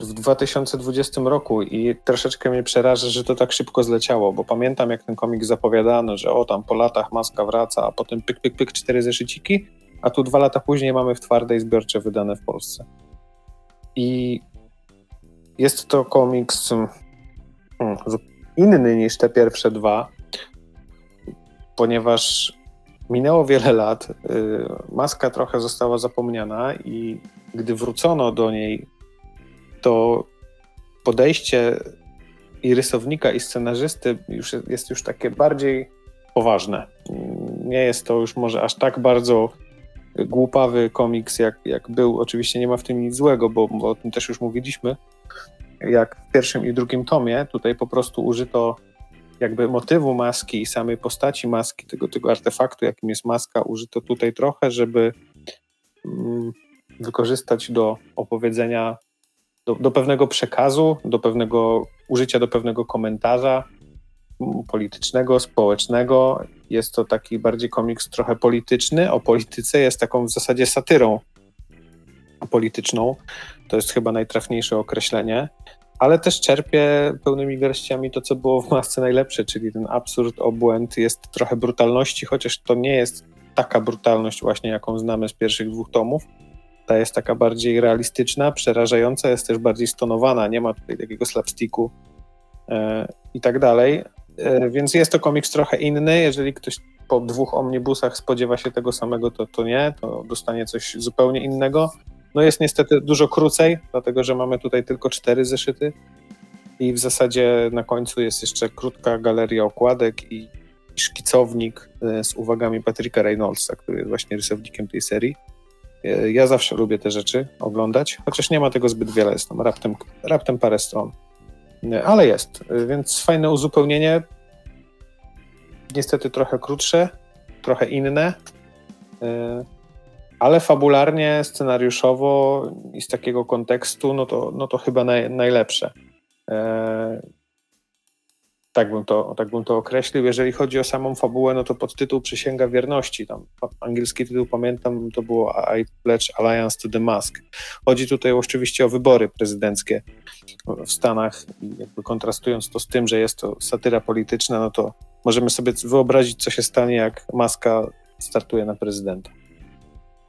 w 2020 roku i troszeczkę mnie przeraża, że to tak szybko zleciało, bo pamiętam jak ten komik zapowiadano, że o tam po latach maska wraca, a potem pyk, pyk, pyk, cztery zeszyciki a tu dwa lata później mamy w twardej zbiorcze wydane w Polsce. I jest to komiks hmm, inny niż te pierwsze dwa, ponieważ minęło wiele lat, y, maska trochę została zapomniana i gdy wrócono do niej, to podejście i rysownika, i scenarzysty już jest już takie bardziej poważne. Nie jest to już może aż tak bardzo głupawy komiks, jak, jak był. Oczywiście nie ma w tym nic złego, bo, bo o tym też już mówiliśmy. Jak w pierwszym i drugim tomie, tutaj po prostu użyto jakby motywu maski i samej postaci maski, tego, tego artefaktu, jakim jest maska, użyto tutaj trochę, żeby mm, wykorzystać do opowiedzenia, do, do pewnego przekazu, do pewnego użycia do pewnego komentarza, politycznego, społecznego. Jest to taki bardziej komiks trochę polityczny. O polityce jest taką w zasadzie satyrą polityczną. To jest chyba najtrafniejsze określenie. Ale też czerpie pełnymi garściami to, co było w masce najlepsze, czyli ten absurd, obłęd, jest trochę brutalności, chociaż to nie jest taka brutalność właśnie, jaką znamy z pierwszych dwóch tomów. Ta jest taka bardziej realistyczna, przerażająca, jest też bardziej stonowana, nie ma tutaj takiego slapsticku e, i tak dalej. E, więc jest to komiks trochę inny. Jeżeli ktoś po dwóch omnibusach spodziewa się tego samego, to, to nie, to dostanie coś zupełnie innego. No jest niestety dużo krócej, dlatego że mamy tutaj tylko cztery zeszyty i w zasadzie na końcu jest jeszcze krótka galeria okładek i szkicownik e, z uwagami Patryka Reynoldsa, który jest właśnie rysownikiem tej serii. E, ja zawsze lubię te rzeczy oglądać, chociaż nie ma tego zbyt wiele, jest tam raptem, raptem parę stron. Ale jest, więc fajne uzupełnienie. Niestety trochę krótsze, trochę inne, ale fabularnie, scenariuszowo i z takiego kontekstu, no to, no to chyba naj, najlepsze. Tak bym, to, tak bym to określił. Jeżeli chodzi o samą fabułę, no to podtytuł Przysięga Wierności, tam angielski tytuł pamiętam, to było I Pledge Alliance to the Mask. Chodzi tutaj oczywiście o wybory prezydenckie w Stanach jakby kontrastując to z tym, że jest to satyra polityczna, no to możemy sobie wyobrazić, co się stanie, jak Maska startuje na prezydenta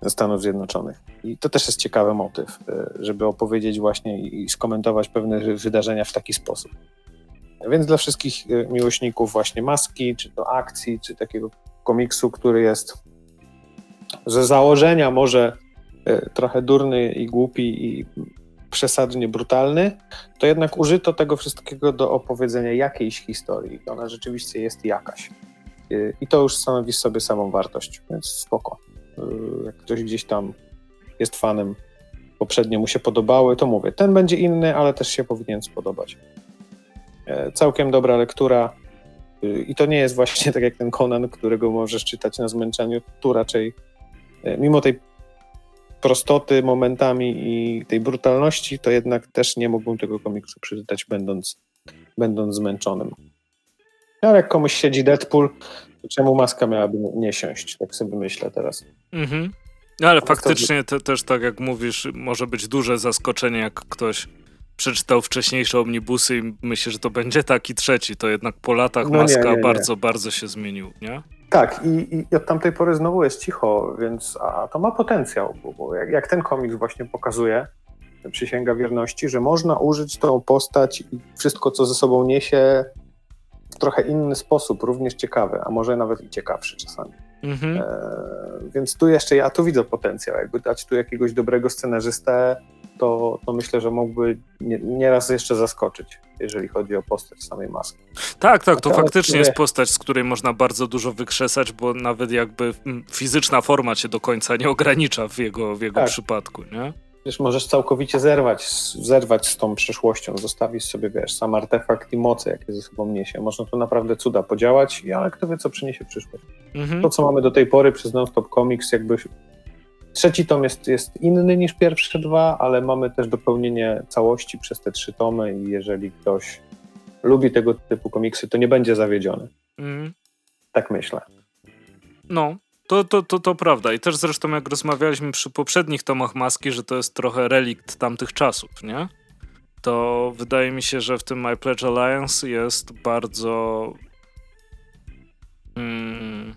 Stanów Zjednoczonych. I to też jest ciekawy motyw, e, żeby opowiedzieć właśnie i skomentować pewne wydarzenia w taki sposób. Więc dla wszystkich y, miłośników właśnie maski, czy to akcji, czy takiego komiksu, który jest ze założenia może y, trochę durny i głupi i przesadnie brutalny, to jednak użyto tego wszystkiego do opowiedzenia jakiejś historii. Ona rzeczywiście jest jakaś. Y, I to już stanowi sobie samą wartość, więc spoko. Jak ktoś gdzieś tam jest fanem, poprzednio mu się podobały, to mówię, ten będzie inny, ale też się powinien spodobać. E, całkiem dobra lektura. Y, I to nie jest właśnie tak jak ten Conan, którego możesz czytać na zmęczeniu. Tu raczej, e, mimo tej prostoty momentami i tej brutalności, to jednak też nie mógłbym tego komiksu przeczytać, będąc, będąc zmęczonym. Ale jak komuś siedzi Deadpool, to czemu maska miałaby nie siąść? Tak sobie myślę teraz. Mhm. Ale faktycznie to też tak jak mówisz, może być duże zaskoczenie, jak ktoś przeczytał wcześniejsze omnibusy i myślę, że to będzie taki trzeci, to jednak po latach no Maska nie, nie, nie. bardzo, bardzo się zmienił, nie? Tak, i, i, od tamtej pory znowu jest cicho, więc a to ma potencjał, bo jak, jak ten komiks właśnie pokazuje, Przysięga Wierności, że można użyć tą postać i wszystko, co ze sobą niesie, w trochę inny sposób, również ciekawy, a może nawet i ciekawszy czasami. Mhm. E, więc tu jeszcze ja tu widzę potencjał, jakby dać tu jakiegoś dobrego scenarzystę, to, to myślę, że mógłby nie, nieraz jeszcze zaskoczyć, jeżeli chodzi o postać samej maski. Tak, tak, to faktycznie jest postać, z której można bardzo dużo wykrzesać, bo nawet jakby fizyczna forma cię do końca nie ogranicza w jego, w jego tak. przypadku, nie? Wiesz, możesz całkowicie zerwać, zerwać z tą przeszłością, zostawić sobie, wiesz, sam artefakt i moce, jakie ze sobą niesie. Można tu naprawdę cuda podziałać, ale kto wie, co przyniesie przyszłość. Mhm. To, co mamy do tej pory przez Non-Stop Comics, jakby Trzeci tom jest, jest inny niż pierwsze dwa, ale mamy też dopełnienie całości przez te trzy tomy i jeżeli ktoś lubi tego typu komiksy, to nie będzie zawiedziony. Mm. Tak myślę. No, to, to, to, to prawda. I też zresztą jak rozmawialiśmy przy poprzednich tomach Maski, że to jest trochę relikt tamtych czasów, nie? To wydaje mi się, że w tym My Pledge Alliance jest bardzo... Mm,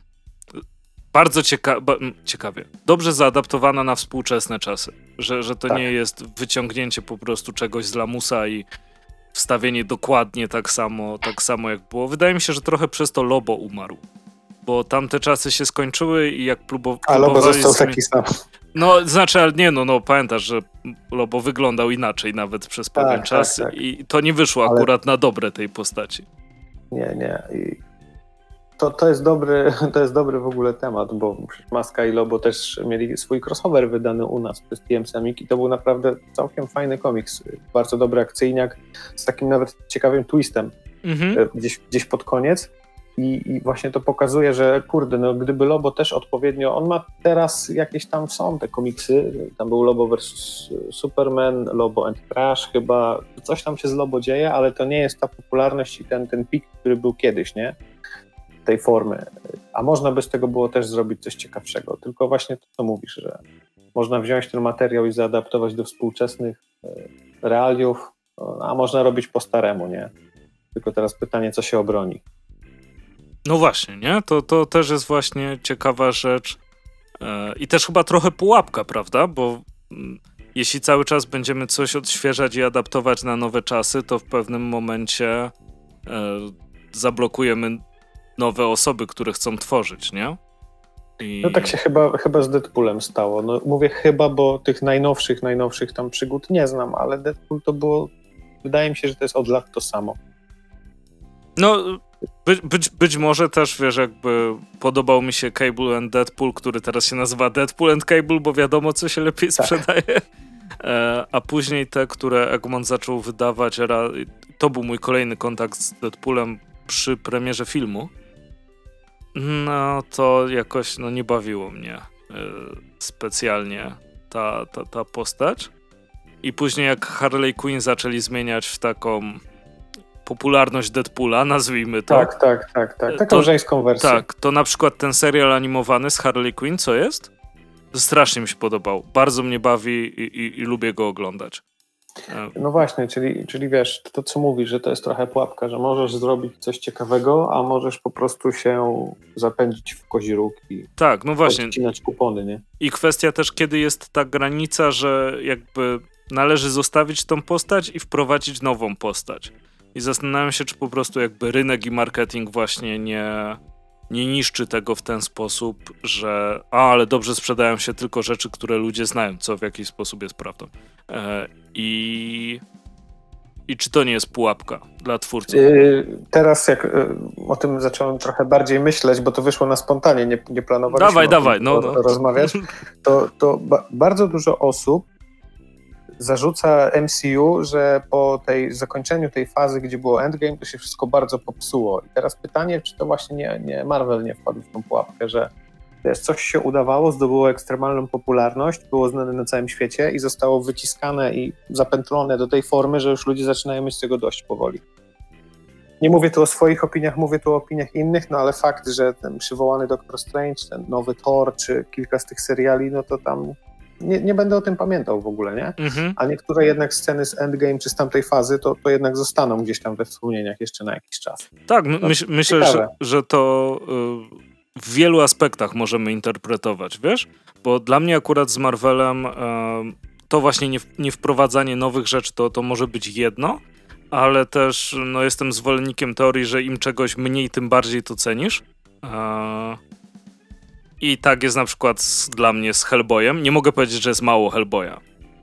bardzo cieka ciekawie, dobrze zaadaptowana na współczesne czasy. Że, że to tak. nie jest wyciągnięcie po prostu czegoś z lamusa i wstawienie dokładnie tak samo, tak samo jak było. Wydaje mi się, że trochę przez to Lobo umarł. Bo tamte czasy się skończyły i jak próbował. A Lobo został taki sam. No, znaczy, ale nie, no, no, pamiętasz, że Lobo wyglądał inaczej nawet przez pewien tak, czas tak, tak. i to nie wyszło ale... akurat na dobre tej postaci. Nie, nie. I to, to, jest dobry, to jest dobry w ogóle temat, bo Maska i Lobo też mieli swój crossover wydany u nas przez TM Semik i to był naprawdę całkiem fajny komiks, bardzo dobry akcyjniak z takim nawet ciekawym twistem mhm. E, gdzieś, gdzieś pod koniec. I, I, właśnie to pokazuje, że kurde, no gdyby Lobo też odpowiednio, on ma teraz jakieś tam są te komiksy, tam był Lobo vs Superman, Lobo and Crash chyba, coś tam się z Lobo dzieje, ale to nie jest ta popularność i ten, ten pik, który był kiedyś, nie? Tej formy. A można by z tego było też zrobić coś ciekawszego. Tylko właśnie to, co mówisz, że można wziąć ten materiał i zaadaptować do współczesnych e, realiów, a można robić po staremu, nie? Tylko teraz pytanie, co się obroni. No właśnie, nie? To, to też jest właśnie ciekawa rzecz. E, I też chyba trochę pułapka, prawda? Bo mm, jeśli cały czas będziemy coś odświeżać i adaptować na nowe czasy, to w pewnym momencie e, zablokujemy nowe osoby, które chcą tworzyć, nie? I... No tak się chyba, chyba z Deadpoolem stało. No, mówię chyba, bo tych najnowszych, najnowszych tam przygód nie znam, ale Deadpool to było, wydaje mi się, że to jest od lat to samo. No, być, być, być może też, wiesz, jakby podobał mi się Cable and Deadpool, który teraz się nazywa Deadpool and Cable, bo wiadomo, co się lepiej tak. sprzedaje. E, a później te, które Egmont zaczął wydawać, to był mój kolejny kontakt z Deadpoolem przy premierze filmu. No to jakoś no, nie bawiło mnie e, specjalnie ta, ta, ta postać. I później jak Harley Quinn zaczęli zmieniać w taką popularność Deadpoola, nazwijmy to. Tak, tak, tak, tak. Taką to, żeńską wersję. Tak, to na przykład ten serial animowany z Harley Quinn, co jest? Strasznie mi się podobał. Bardzo mnie bawi i, i, i lubię go oglądać. No właśnie, czyli, czyli wiesz, to co mówisz, że to jest trochę pułapka, że możesz zrobić coś ciekawego, a możesz po prostu się zapędzić w kozi róg i tak, no właśnie. odcinać kupony, nie? I kwestia też, kiedy jest ta granica, że jakby należy zostawić tą postać i wprowadzić nową postać. I zastanawiam się, czy po prostu jakby rynek i marketing właśnie nie, nie niszczy tego w ten sposób, że a, ale dobrze sprzedają się tylko rzeczy, które ludzie znają, co w jakiś sposób jest prawdą. E, I i czy to nie jest pułapka dla twórców? Yy, teraz jak yy, o tym zacząłem trochę bardziej myśleć, bo to wyszło na spontanie, nie, nie planowaliśmy dawaj, dawaj, no, no. rozmawiać, to, to ba bardzo dużo osób zarzuca MCU, że po tej zakończeniu tej fazy, gdzie było Endgame, to się wszystko bardzo popsuło. I teraz pytanie, czy to właśnie nie, nie Marvel nie wpadł w tą pułapkę, że coś się udawało, zdobyło ekstremalną popularność, było znane na całym świecie i zostało wyciskane i zapętlone do tej formy, że już ludzie zaczynają mieć tego dość powoli. Nie mówię tu o swoich opiniach, mówię tu o opiniach innych, no ale fakt, że ten przywołany Doctor Strange, ten nowy Thor, czy kilka z tych seriali, no to tam nie, nie będę o tym pamiętał w ogóle, nie? Mhm. A niektóre jednak sceny z Endgame czy z tamtej fazy, to, to jednak zostaną gdzieś tam we wspomnieniach jeszcze na jakiś czas. Tak, no, myśl, myślę, że, że to y, w wielu aspektach możemy interpretować, wiesz? Bo dla mnie akurat z Marvelem y, to właśnie nie, nie wprowadzanie nowych rzeczy to, to może być jedno, ale też no, jestem zwolennikiem teorii, że im czegoś mniej, tym bardziej to cenisz. Y, i tak jest na przykład z, dla mnie z Hellboyem. Nie mogę powiedzieć, że jest mało Hellboya,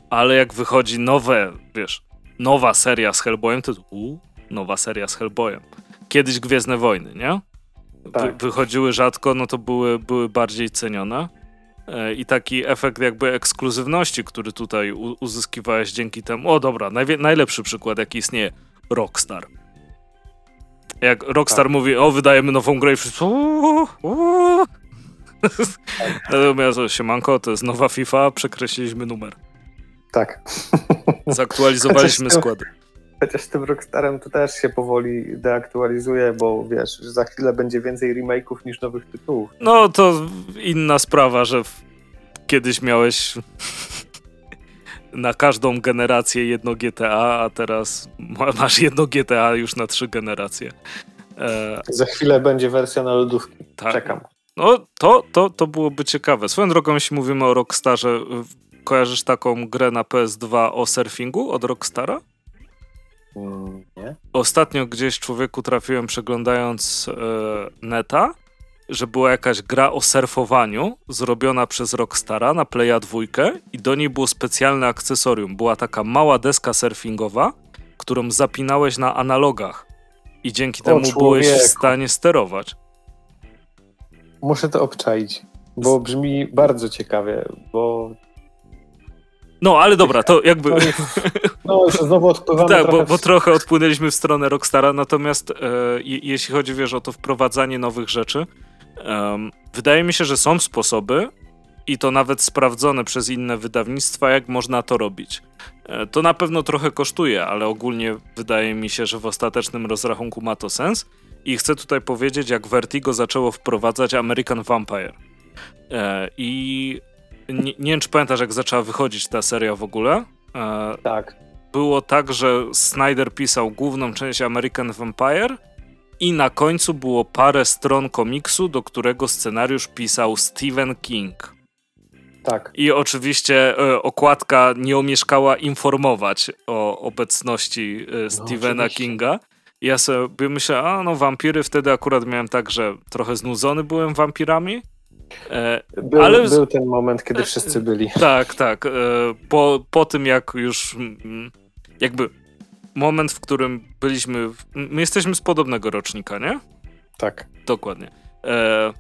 ale jak wychodzi nowe, wiesz, nowa seria z Hellboyem, to u, nowa seria z Hellboyem. Kiedyś Gwiezdne Wojny, nie? Tak. Wy, wychodziły rzadko, no to były, były bardziej cenione. E, I taki efekt jakby ekskluzywności, który tutaj u, uzyskiwałeś dzięki temu. O dobra, najlepszy przykład jaki istnieje. Rockstar. Jak Rockstar tak. mówi, o wydajemy nową grę i wszyscy Natomiast siemanko, to jest nowa FIFA, przekreśliliśmy numer. Tak. Zaktualizowaliśmy składy. Chociaż tym Rockstarem to też się powoli deaktualizuje, bo wiesz, za chwilę będzie więcej remake'ów niż nowych tytułów. No to inna sprawa, że kiedyś miałeś na każdą generację jedno GTA, a teraz masz jedno GTA już na trzy generacje. E... Za chwilę będzie wersja na lodówki. Tak. Czekam. No, to, to, to byłoby ciekawe. Swoją drogą, jeśli mówimy o Rockstarze, kojarzysz taką grę na PS2 o surfingu od Rockstara? Nie. Ostatnio gdzieś człowieku trafiłem przeglądając e, neta, że była jakaś gra o surfowaniu zrobiona przez Rockstara na Playa 2 i do niej było specjalne akcesorium. Była taka mała deska surfingowa, którą zapinałeś na analogach i dzięki temu byłeś w stanie sterować. Muszę to obczaić, bo brzmi bardzo ciekawie, bo... No, ale dobra, to jakby... No, już znowu odpływamy Tak, trochę bo, bo, trochę odpłynęliśmy w stronę Rockstara, natomiast e, jeśli chodzi, wiesz, o to wprowadzanie nowych rzeczy, wydaje mi się, że są sposoby, i to nawet sprawdzone przez inne wydawnictwa, jak można to robić. E, to na pewno trochę kosztuje, ale ogólnie wydaje mi się, że w ostatecznym rozrachunku ma to sens. I chcę tutaj powiedzieć, jak Vertigo zaczęło wprowadzać American Vampire. E, I nie, nie, wiem, czy pamiętasz, jak zaczęła wychodzić ta seria w ogóle. E, tak. Było tak, że Snyder pisał główną część American Vampire i na końcu było parę stron komiksu, do którego scenariusz pisał Stephen King. Tak. I oczywiście e, okładka nie omieszkała informować o obecności e, no, Stephena Kinga. Ja sobie myślę, a no wampiry, wtedy akurat miałem tak, że trochę znudzony byłem wampirami. E, był, ale... był ten moment, kiedy wszyscy byli. Tak, tak. E, po, po tym jak już mm, jakby moment, w którym byliśmy, my jesteśmy z podobnego rocznika, nie? Tak. Dokładnie. E,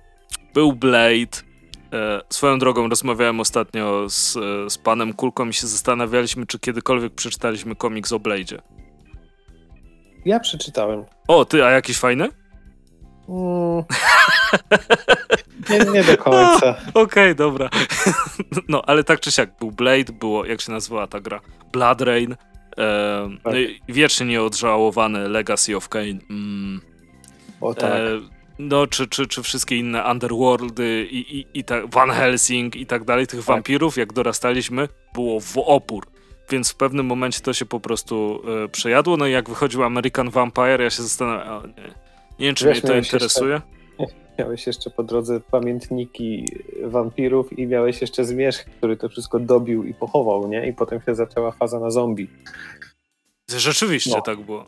był Blade, E, swoją drogą rozmawiałem ostatnio z, z panem Kulką i się zastanawialiśmy, czy kiedykolwiek przeczytaliśmy komiks o Blade'zie. Ja przeczytałem. O, ty, a jakiś fajny? Mm. nie, nie do końca. Okej, okay, dobra. no, ale tak czy siak, był Blade, było, jak się nazywała ta gra? Blood Rain. E, tak. no wiecznie nieodżałowany Legacy of Kane. Mm. O tak. E, no, czy, czy, czy wszystkie inne Underworldy i, i, i tak, Van Helsing i tak dalej, tych tak. wampirów, jak dorastaliśmy, było w opór. Więc w pewnym momencie to się po prostu e, przejadło. No i jak wychodził American Vampire, ja się zastanawiam, nie, nie wiem, czy Wiesz, mnie to interesuje. Jeszcze, miałeś jeszcze po drodze pamiętniki wampirów i miałeś jeszcze zmierzch, który to wszystko dobił i pochował, nie? I potem się zaczęła faza na zombie. Rzeczywiście no. tak było.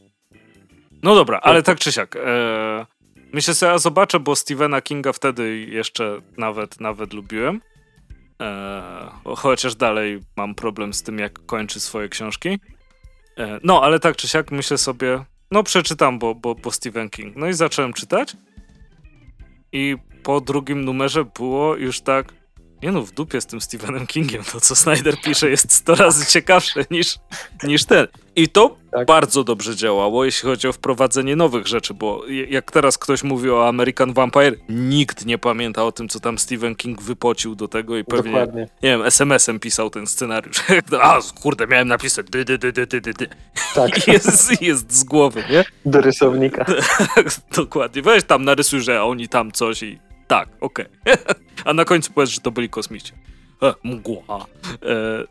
No dobra, ale tak czy siak. E, Myślę sobie, ja zobaczę, bo Stephena Kinga wtedy jeszcze nawet, nawet lubiłem. Eee, chociaż dalej mam problem z tym, jak kończy swoje książki. Eee, no, ale tak czy siak myślę sobie, no przeczytam, bo, bo, bo Stephen King. No i zacząłem czytać. I po drugim numerze było już tak, nie no, w dupie z tym Stephenem Kingiem. To, co Snyder pisze, jest 100 razy ciekawsze niż, niż ten. I to tak. bardzo dobrze działało, jeśli chodzi o wprowadzenie nowych rzeczy, bo jak teraz ktoś mówi o American Vampire, nikt nie pamięta o tym, co tam Stephen King wypocił do tego i pewnie, Dokładnie. nie wiem, SMS-em pisał ten scenariusz. A, kurde, miałem napisać dy, dy, dy, dy, dy, dy. Tak. Jest, jest z głowy, nie? Do rysownika. Dokładnie. Weź tam narysuj, że oni tam coś i tak, okej. Okay. A na końcu powiedz, że to byli kosmici. E, mgła. E,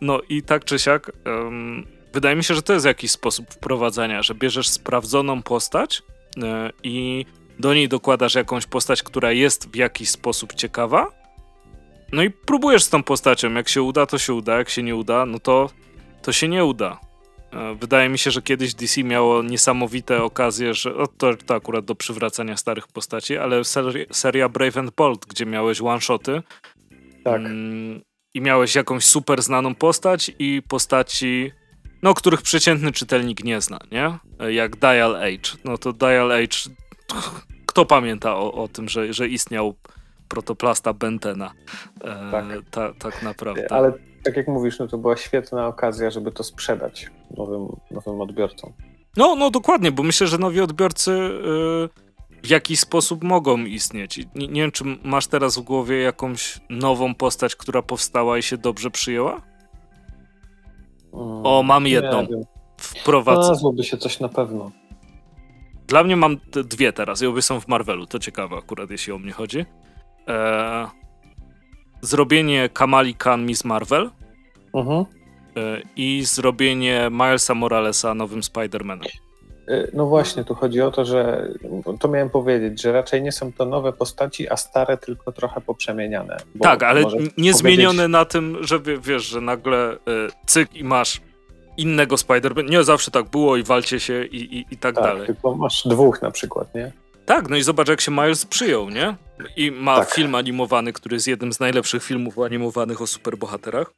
no i tak czy siak, um, wydaje mi się, że to jest jakiś sposób wprowadzania, że bierzesz sprawdzoną postać e, i do niej dokładasz jakąś postać, która jest w jakiś sposób ciekawa. No i próbujesz z tą postacią. Jak się uda, to się uda. Jak się nie uda, no to, to się nie uda. E, wydaje mi się, że kiedyś DC miało niesamowite okazje, że to, to akurat do przywracania starych postaci, ale seria, seria Brave and Bold, gdzie miałeś one-shoty tak. mm, i miałeś jakąś super znaną postać i postaci, no, których przeciętny czytelnik nie zna, nie? E, jak Dial Age. No to Dial Age, kto pamięta o, o tym, że, że istniał protoplasta Bentena? E, tak. Ta, tak naprawdę. Ale tak jak mówisz, no to była świetna okazja, żeby to sprzedać nowym, nowym odbiorcom. No, no dokładnie, bo myślę, że nowi odbiorcy yy, w jakiś sposób mogą istnieć. Nie, nie, wiem, czy masz teraz w głowie jakąś nową postać, która powstała i się dobrze przyjęła? Mm, o, mam jedną. Wprowadzę. Znalazłoby się coś na pewno. Dla mnie mam dwie teraz i obie są w Marvelu. To ciekawe akurat, jeśli o mnie chodzi. Eee, zrobienie Kamali Khan Miss Marvel uh-huh. i zrobienie Milesa Moralesa nowym Spider-Manem. E, no właśnie, tu chodzi o to, że to miałem powiedzieć, że raczej nie są to nowe postaci, a stare tylko trochę poprzemieniane. Tak, ale nie zmienione na tym, że wiesz, że nagle y, cyk i masz innego Spider-Man. Nie zawsze tak było i walcie się i, i, i tak, tak dalej. Tylko masz dwóch na przykład, nie? Tak, no i zobacz, jak się Miles przyjął, nie? I ma tak. film animowany, który jest jednym z najlepszych filmów animowanych o superbohaterach.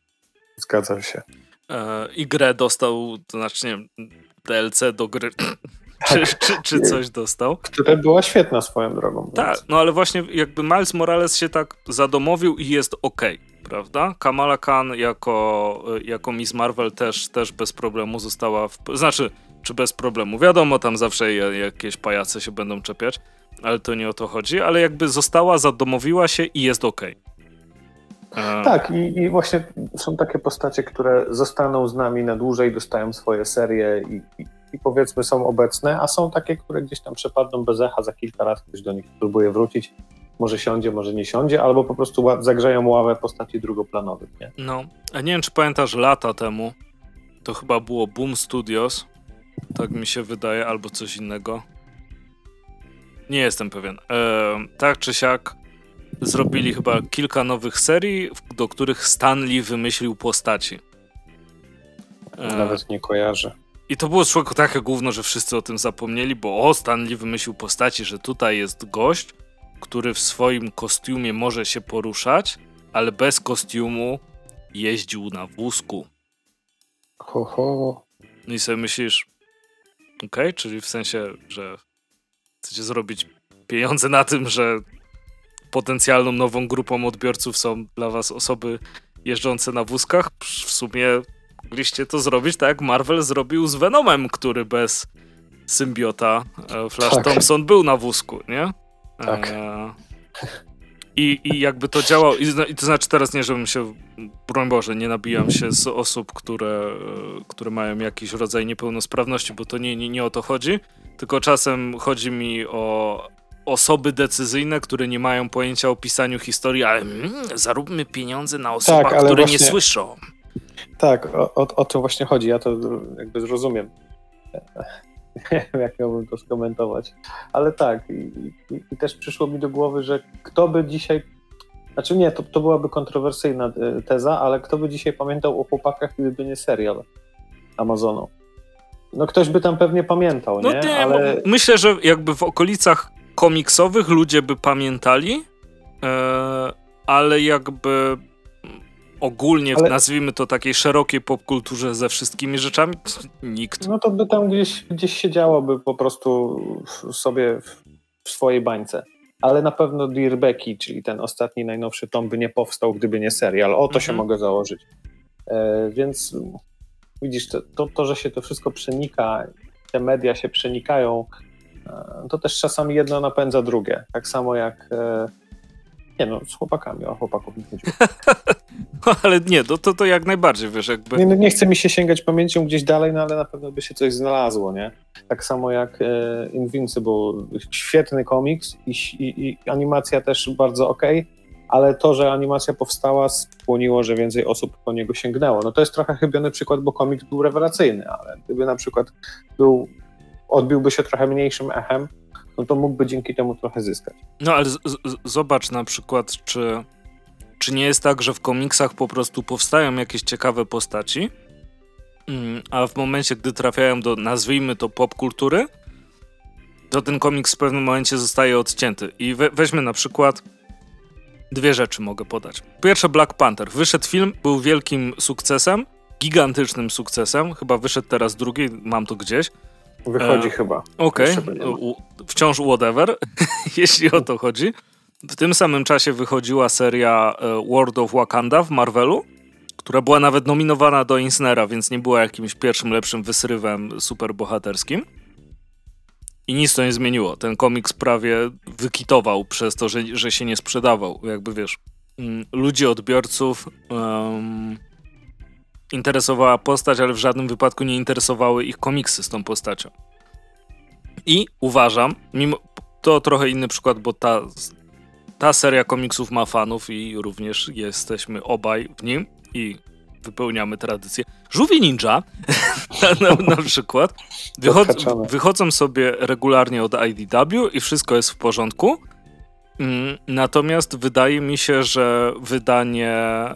Zgadzam się. E, I grę dostał, to znaczy, nie wiem, DLC do gry. czy, tak. czy, czy, coś dostał. Która była świetna swoją drogą. Tak, no ale właśnie jakby Miles Morales się tak zadomowił i jest ok, prawda? Kamala Khan jako, jako Miss Marvel też, też bez problemu została, w, znaczy czy bez problemu. Wiadomo, tam zawsze jakieś pajace się będą czepiać, ale to nie o to chodzi, ale jakby została, zadomowiła się i jest okej. Okay. Tak, i, i, właśnie są takie postacie, które zostaną z nami na dłużej, dostają swoje serie i, i, i, powiedzmy są obecne, a są takie, które gdzieś tam przepadną bez echa, za kilka lat ktoś do nich próbuje wrócić. Może siądzie, może nie siądzie, albo po prostu zagrzeją ławę postaci drugoplanowych. Nie? No, a nie wiem, czy pamiętasz lata temu, to chyba było Boom Studios, tak mi się wydaje, albo coś innego. Nie jestem pewien. Tak czy siak zrobili chyba kilka nowych serii, do których Stanley wymyślił postaci. Nawet nie kojarzę. I to było człowieku takie gówno, że wszyscy o tym zapomnieli, bo o, Stanley wymyślił postaci, że tutaj jest gość, który w swoim kostiumie może się poruszać, ale bez kostiumu jeździł na wózku. Ho, ho. No i sobie myślisz, okay, czyli w sensie, że chcecie zrobić pieniądze na tym, że potencjalną nową grupą odbiorców są dla was osoby jeżdżące na wózkach. W sumie mogliście to zrobić tak jak Marvel zrobił z Venomem, który bez symbiota e, Flash tak. Thompson był na wózku, nie? Tak. E i, I jakby to działało, i, i to znaczy teraz nie, żebym się, broń Boże, nie nabijam się z osób, które, które mają jakiś rodzaj niepełnosprawności, bo to nie, nie, nie o to chodzi, tylko czasem chodzi mi o osoby decyzyjne, które nie mają pojęcia o pisaniu historii, ale mm, zaróbmy pieniądze na osobach, tak, które właśnie, nie słyszą. Tak, o, o, o to właśnie chodzi, ja to jakby zrozumiem. Nie wiem, jak miałbym to skomentować. Ale tak, i, i, i, też przyszło mi do głowy, że kto by dzisiaj. Znaczy nie, to, to byłaby kontrowersyjna e, teza, ale kto by dzisiaj pamiętał o chłopakach, gdyby nie serial Amazonu? No ktoś by tam pewnie pamiętał, no nie? nie ale... Myślę, że jakby w okolicach komiksowych ludzie by pamiętali, e, ale jakby ogólnie, Ale... nazwijmy to takiej szerokiej popkulturze ze wszystkimi rzeczami, nikt. No to by tam gdzieś, gdzieś siedziałoby po prostu sobie w swojej bańce. Ale na pewno Dear Becky, czyli ten ostatni, najnowszy tom by nie powstał, gdyby nie serial. O to mhm. się mogę założyć. E, więc widzisz, to, to, to, że się to wszystko przenika, te media się przenikają, e, to też czasami jedno napędza drugie. Tak samo jak e, nie no, z chłopakami, o chłopaków nie chodziło. no, ale nie, to, to, to jak najbardziej, wiesz, jakby... Nie, no, nie chce mi się sięgać pamięcią gdzieś dalej, no ale na pewno by się coś znalazło, nie? Tak samo jak e, Invincible, świetny komiks i, i, i animacja też bardzo okej, okay, ale to, że animacja powstała skłoniło, że więcej osób po niego sięgnęło. No to jest trochę chybiony przykład, bo komiks był rewelacyjny, ale gdyby na przykład był, odbiłby się trochę mniejszym echem, no to mógłby dzięki temu trochę zyskać. No ale z, z, zobacz na przykład, czy, czy nie jest tak, że w komiksach po prostu powstają jakieś ciekawe postaci, mm, a w momencie, gdy trafiają do, nazwijmy to, popkultury, to ten komiks w pewnym momencie zostaje odcięty. I we, weźmy na przykład dwie rzeczy mogę podać. Pierwsze Black Panther. Wyszedł film, był wielkim sukcesem, gigantycznym sukcesem. Chyba wyszedł teraz drugi, mam to gdzieś. Wychodzi e, chyba. Okej, okay. wciąż whatever, jeśli o to chodzi. W tym samym czasie wychodziła seria e, World of Wakanda w Marvelu, która była nawet nominowana do Insnera, więc nie była jakimś pierwszym lepszym wysrywem superbohaterskim. I nic to nie zmieniło. Ten komiks prawie wykitował przez to, że, że się nie sprzedawał. Jakby wiesz, mm, ludzi, odbiorców um, interesowała postać, ale w żadnym wypadku nie interesowały ich komiksy z tą postacią. I uważam, mimo to trochę inny przykład, bo ta, ta seria komiksów ma fanów i również jesteśmy obaj w nim i wypełniamy tradycję. Żółwie Ninja na, na, przykład wychod- wychodzą sobie regularnie od IDW i wszystko jest w porządku, natomiast wydaje mi się, że wydanie e,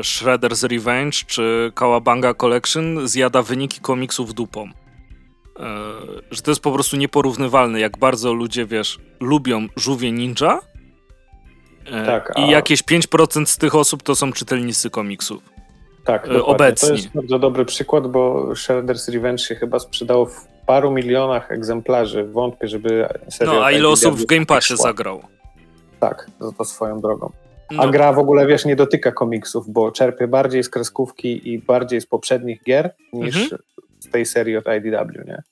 Shredder's Revenge czy Kawabanga Collection zjada wyniki komiksów dupą. E, że to jest po prostu nieporównywalne, jak bardzo ludzie, wiesz, lubią żółwie ninja e, tak, a... i jakieś 5% z tych osób to są czytelnicy komiksów. Tak, e, obecnie. To jest bardzo dobry przykład, bo Shredder's Revenge się chyba sprzedało w paru milionach egzemplarzy. Wątpię, żeby seria... No, a ile osób w Game Passie zagrało? Tak, to, to swoją drogą. A no. gra w ogóle, wiesz, nie dotyka komiksów, bo czerpie bardziej z kreskówki i bardziej z poprzednich gier niż mhm. z tej serii od IDW, nie?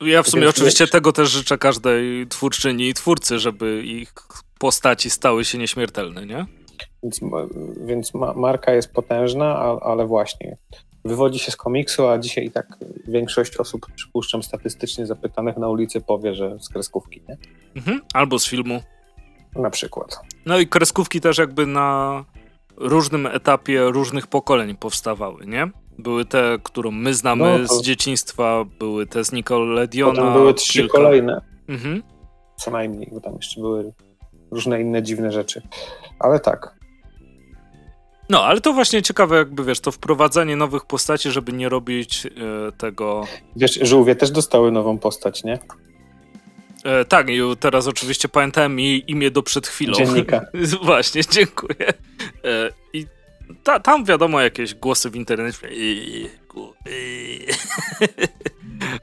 Ja w sumie Więc oczywiście wiesz, tego też życzę każdej twórczyni i twórcy, żeby ich postaci stały się nieśmiertelne, nie? Więc, więc marka jest potężna, ale właśnie wywodzi się z komiksu, a dzisiaj i tak większość osób, przypuszczam, statystycznie zapytanych na ulicy powie, że z kreskówki, nie? Mhm. Albo z filmu. Na przykład. No i kreskówki też jakby na różnym etapie różnych pokoleń powstawały, nie? Były te, którą my znamy no, z dzieciństwa, były te z Nickelodeona. Potem były trzy kilka. kolejne. Mhm. Co najmniej, bo tam jeszcze były różne inne dziwne rzeczy. Ale tak. No, ale to właśnie ciekawe, jakby wiesz, to wprowadzanie nowych postaci, żeby nie robić e, tego. Wiesz, żółwie też dostały nową postać, nie? E, tak, i teraz oczywiście pamiętałem jej imię do przed chwilą. Dziennika. właśnie, dziękuję. E, I ta, tam wiadomo jakieś głosy w internecie.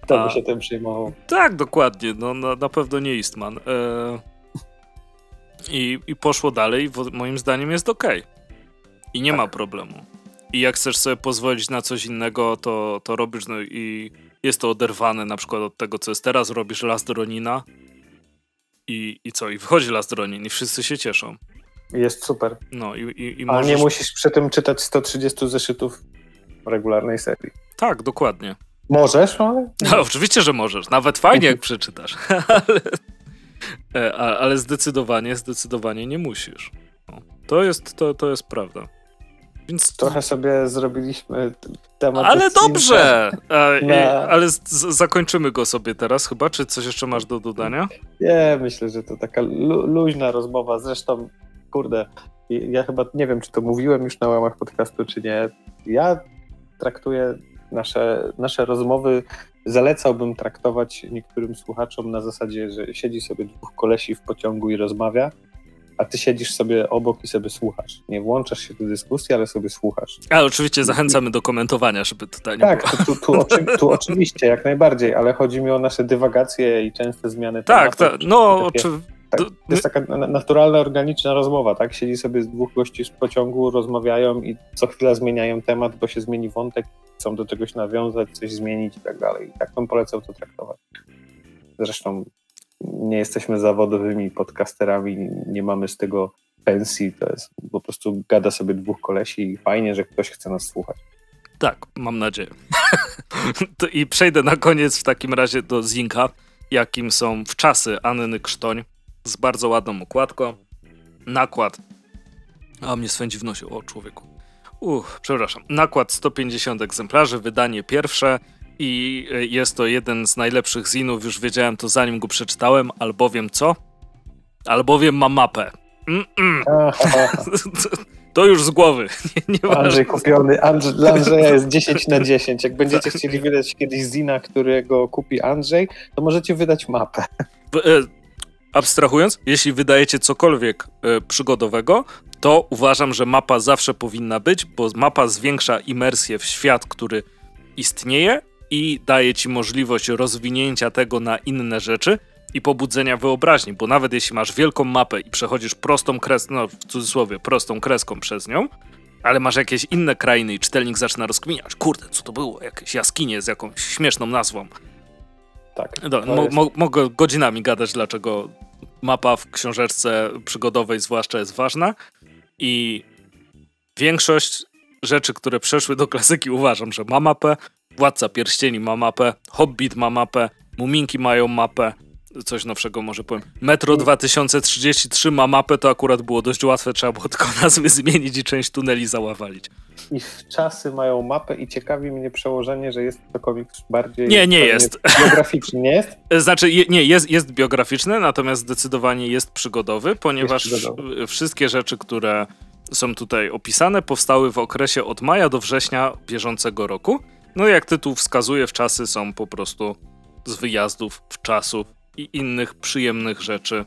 Kto by się tym przejmował? Tak, dokładnie. No, na, na pewno nie Eastman. E, i, I poszło dalej. Moim zdaniem jest ok. I nie tak. ma problemu. I jak chcesz sobie pozwolić na coś innego, to, to robisz, no i jest to oderwane na przykład od tego, co jest teraz. Robisz Last Ronina i, i co? I wychodzi Last Ronin i wszyscy się cieszą. Jest super. No i, i, i możesz... nie musisz przy tym czytać 130 zeszytów regularnej serii. Tak, dokładnie. Możesz, ale... No, oczywiście, że możesz. Nawet fajnie, jak przeczytasz. ale, e, ale zdecydowanie, zdecydowanie nie musisz. No, to, jest, to, to jest prawda. Więc... Trochę sobie zrobiliśmy temat. Ale dobrze! Na... Ale z, zakończymy go sobie teraz chyba. Czy coś jeszcze masz do dodania? Nie, myślę, że to taka lu luźna rozmowa. Zresztą, kurde, ja chyba nie wiem, czy to mówiłem już na łamach podcastu, czy nie. Ja traktuję nasze, nasze rozmowy, zalecałbym traktować niektórym słuchaczom na zasadzie, że siedzi sobie dwóch kolesi w pociągu i rozmawia a ty siedzisz sobie obok i sobie słuchasz. Nie włączasz się do dyskusji, ale sobie słuchasz. A oczywiście zachęcamy do komentowania, żeby tutaj nie Tak, tu, tu, tu, oczy, tu, oczywiście, jak najbardziej, ale chodzi mi o nasze dywagacje i częste zmiany Tak, tak, no oczywiście. Tak, to jest taka naturalna, organiczna rozmowa, tak? Siedzi sobie z dwóch gości z pociągu, rozmawiają i co chwila zmieniają temat, bo się zmieni wątek, chcą do czegoś nawiązać, coś zmienić i tak dalej. I tak bym polecał to traktować. Zresztą nie jesteśmy zawodowymi podcasterami, nie mamy z tego pensji, to jest po prostu gada sobie dwóch kolesi i fajnie, że ktoś chce nas słuchać. Tak, mam nadzieję. I przejdę na koniec w takim razie do Zinka, jakim są wczasy Anny Krztoń z bardzo ładną okładką. Nakład. A mnie swędzi w nosie, o człowieku. Uch, przepraszam. Nakład 150 egzemplarzy, wydanie pierwsze i jest to jeden z najlepszych zinów, już wiedziałem to zanim go przeczytałem, albowiem co? Albowiem ma mapę. Mm -mm. To już z głowy. Nie, nie Andrzej kupiony. Andrzej, dla Andrzeja jest 10 na 10. Jak będziecie chcieli wydać kiedyś Zina, którego kupi Andrzej, to możecie wydać mapę. E, abstrahując, jeśli wydajecie cokolwiek e, przygodowego, to uważam, że mapa zawsze powinna być, bo mapa zwiększa imersję w świat, który istnieje i daje ci możliwość rozwinięcia tego na inne rzeczy i pobudzenia wyobraźni, bo nawet jeśli masz wielką mapę i przechodzisz prostą kreską, no w cudzysłowie, prostą kreską przez nią, ale masz jakieś inne krainy i czytelnik zaczyna rozkminiać, kurde, co to było, jakieś jaskinie z jakąś śmieszną nazwą. Tak. No, mo, mo, mogę godzinami gadać, dlaczego mapa w książeczce przygodowej zwłaszcza jest ważna i większość rzeczy, które przeszły do klasyki uważam, że ma mapę, Władca Pierścieni ma mapę, Hobbit ma mapę, Muminki mają mapę, coś nowszego może powiem. Metro 2033 ma mapę, to akurat było dość łatwe, trzeba było tylko nazwy zmienić i część tuneli załawalić. I w czasy mają mapę i ciekawi mnie przełożenie, że jest to komiks bardziej... Nie, nie jest. Biograficzny, nie jest? Znaczy, je, nie, jest, jest biograficzny, natomiast zdecydowanie jest przygodowy, ponieważ przygodowy. wszystkie rzeczy, które są tutaj opisane, powstały w okresie od maja do września bieżącego roku. No jak tytuł wskazuje, w czasy są po prostu z wyjazdów, w czasów i innych przyjemnych rzeczy,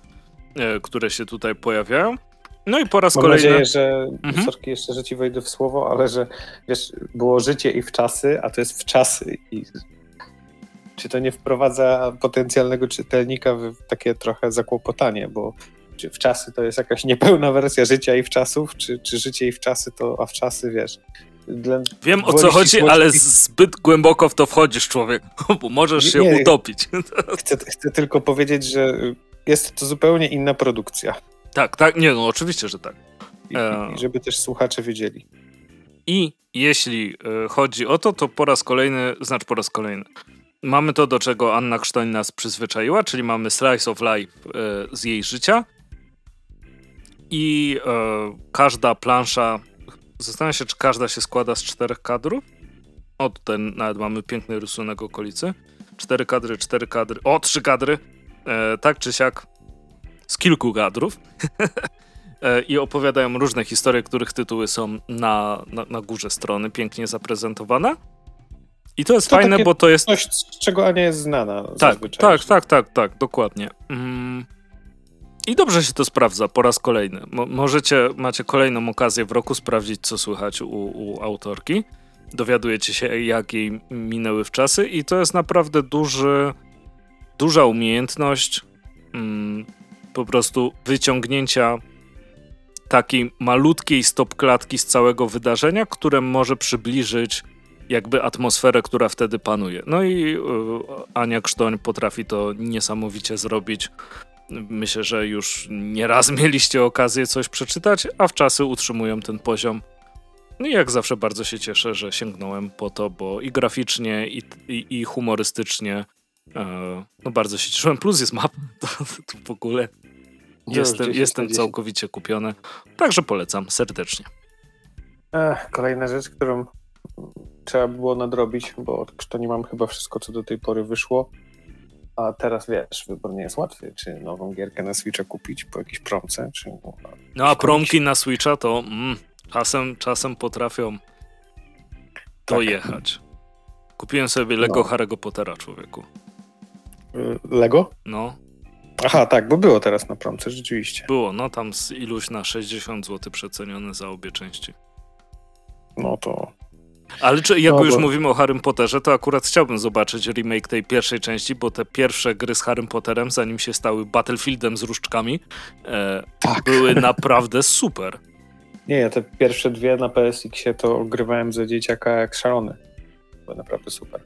e, które się tutaj pojawiają. No i po raz Mam kolejny... Mam nadzieję, że, mhm. sorki, jeszcze, że ci wejdę w słowo, ale że wiesz, było życie i w czasy, a to jest w czasy i czy to nie wprowadza potencjalnego czytelnika w takie trochę zakłopotanie, bo czy w czasy to jest jakaś niepełna wersja życia i w czasów, czy, czy życie i w czasy to, a w czasy wiesz, Wiem o co chodzi, ale zbyt głęboko w to wchodzisz, człowiek, bo możesz się nie, utopić. Chcę, chcę tylko powiedzieć, że jest to zupełnie inna produkcja. Tak, tak, nie, no oczywiście, że tak. I, e... żeby też słuchacze wiedzieli. I jeśli e, chodzi o to, to po raz kolejny, znaczy po raz kolejny, mamy to, do czego Anna Krztoń nas przyzwyczaiła, czyli mamy slice of life e, z jej życia i e, każda plansza Zastanawiam się, czy każda się składa z czterech kadrów. O, tutaj nawet mamy piękny rysunek okolicy. Cztery kadry, cztery kadry. O, trzy kadry. E, tak czy siak z kilku kadrów. e, i opowiadają różne historie, których tytuły są na, na, na górze strony, pięknie zaprezentowane. I to jest To fajne, bo to jest Coś, z czego Ania jest znana tak, tak, tak, tak, tak, dokładnie. Mm. I dobrze się to sprawdza po raz kolejny. Mo- możecie, macie kolejną okazję w roku sprawdzić, co słychać u, u autorki. Dowiadujecie się, jak jej minęły w czasy i to jest naprawdę duży, duża umiejętność mm, po prostu wyciągnięcia takiej malutkiej stopklatki z całego wydarzenia, które może przybliżyć jakby atmosferę, która wtedy panuje. No i y, Ania Krztoń potrafi to niesamowicie zrobić. Myślę, że już nieraz mieliście okazję coś przeczytać, a w czasy utrzymują ten poziom. No i jak zawsze bardzo się cieszę, że sięgnąłem po to, bo i graficznie, i, i, i humorystycznie e, no bardzo się cieszyłem. Plus jest mapa, to, to w ogóle jestem, 10 jestem na 10. całkowicie kupiony. Także polecam serdecznie. Ech, kolejna rzecz, którą trzeba było nadrobić, bo od Krztoni mam chyba wszystko, co do tej pory wyszło. A teraz wiesz, wybór nie jest łatwy. Czy nową gierkę na Switcha kupić po jakiejś promce, czy No a promki na Switcha to mm, czasem, czasem potrafią to Tak. jechać. Kupiłem sobie Lego No. Harry'ego Pottera, człowieku. Y, Lego? No, Aha, tak, bo było teraz na promce, rzeczywiście. było, no tam z iluś na 60 zł przecenione za obie części. No to Ale czy, jak No już bo- mówimy o Harrym Potterze, to akurat chciałbym zobaczyć remake tej pierwszej części, bo te pierwsze gry z Harrym Potterem, zanim się stały Battlefieldem z różdżkami, e, tak. były naprawdę super. Nie, ja te pierwsze dwie na PSX-ie to ogrywałem za dzieciaka jak szalony. Były naprawdę super.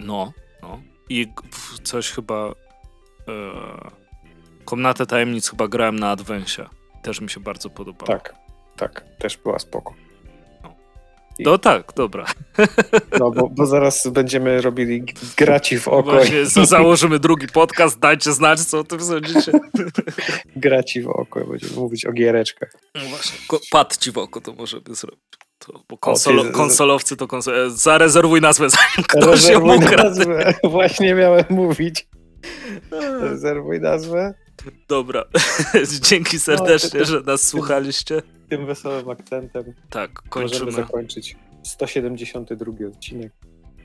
No, no. I coś chyba. E, Komnatę tajemnic chyba grałem na Adwensie. Też mi się bardzo podobało. Tak, tak, też była spoko. No tak, dobra. No bo, bo zaraz będziemy robili graci w oko, Właśnie za- założymy drugi podcast, dajcie znać, co o tym sądzicie. graci w oko, będziemy mówić o giereczkach. No właśnie, ko- pad ci w oko to możemy zrobić. To, bo konsolo, ty- konsolowcy to konsol... e, Zarezerwuj nazwę, zanim ktoś ją nazwę, właśnie miałem mówić. Rezerwuj nazwę. Dobra, dzięki serdecznie, No, że nas słuchaliście. Tym wesołym akcentem Tak, możemy kończymy. zakończyć 172 odcinek.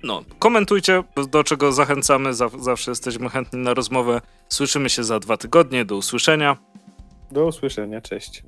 No, komentujcie, do czego zachęcamy. Zaw- zawsze jesteśmy chętni na rozmowę. Słyszymy się za dwa tygodnie. Do usłyszenia. Do usłyszenia, cześć.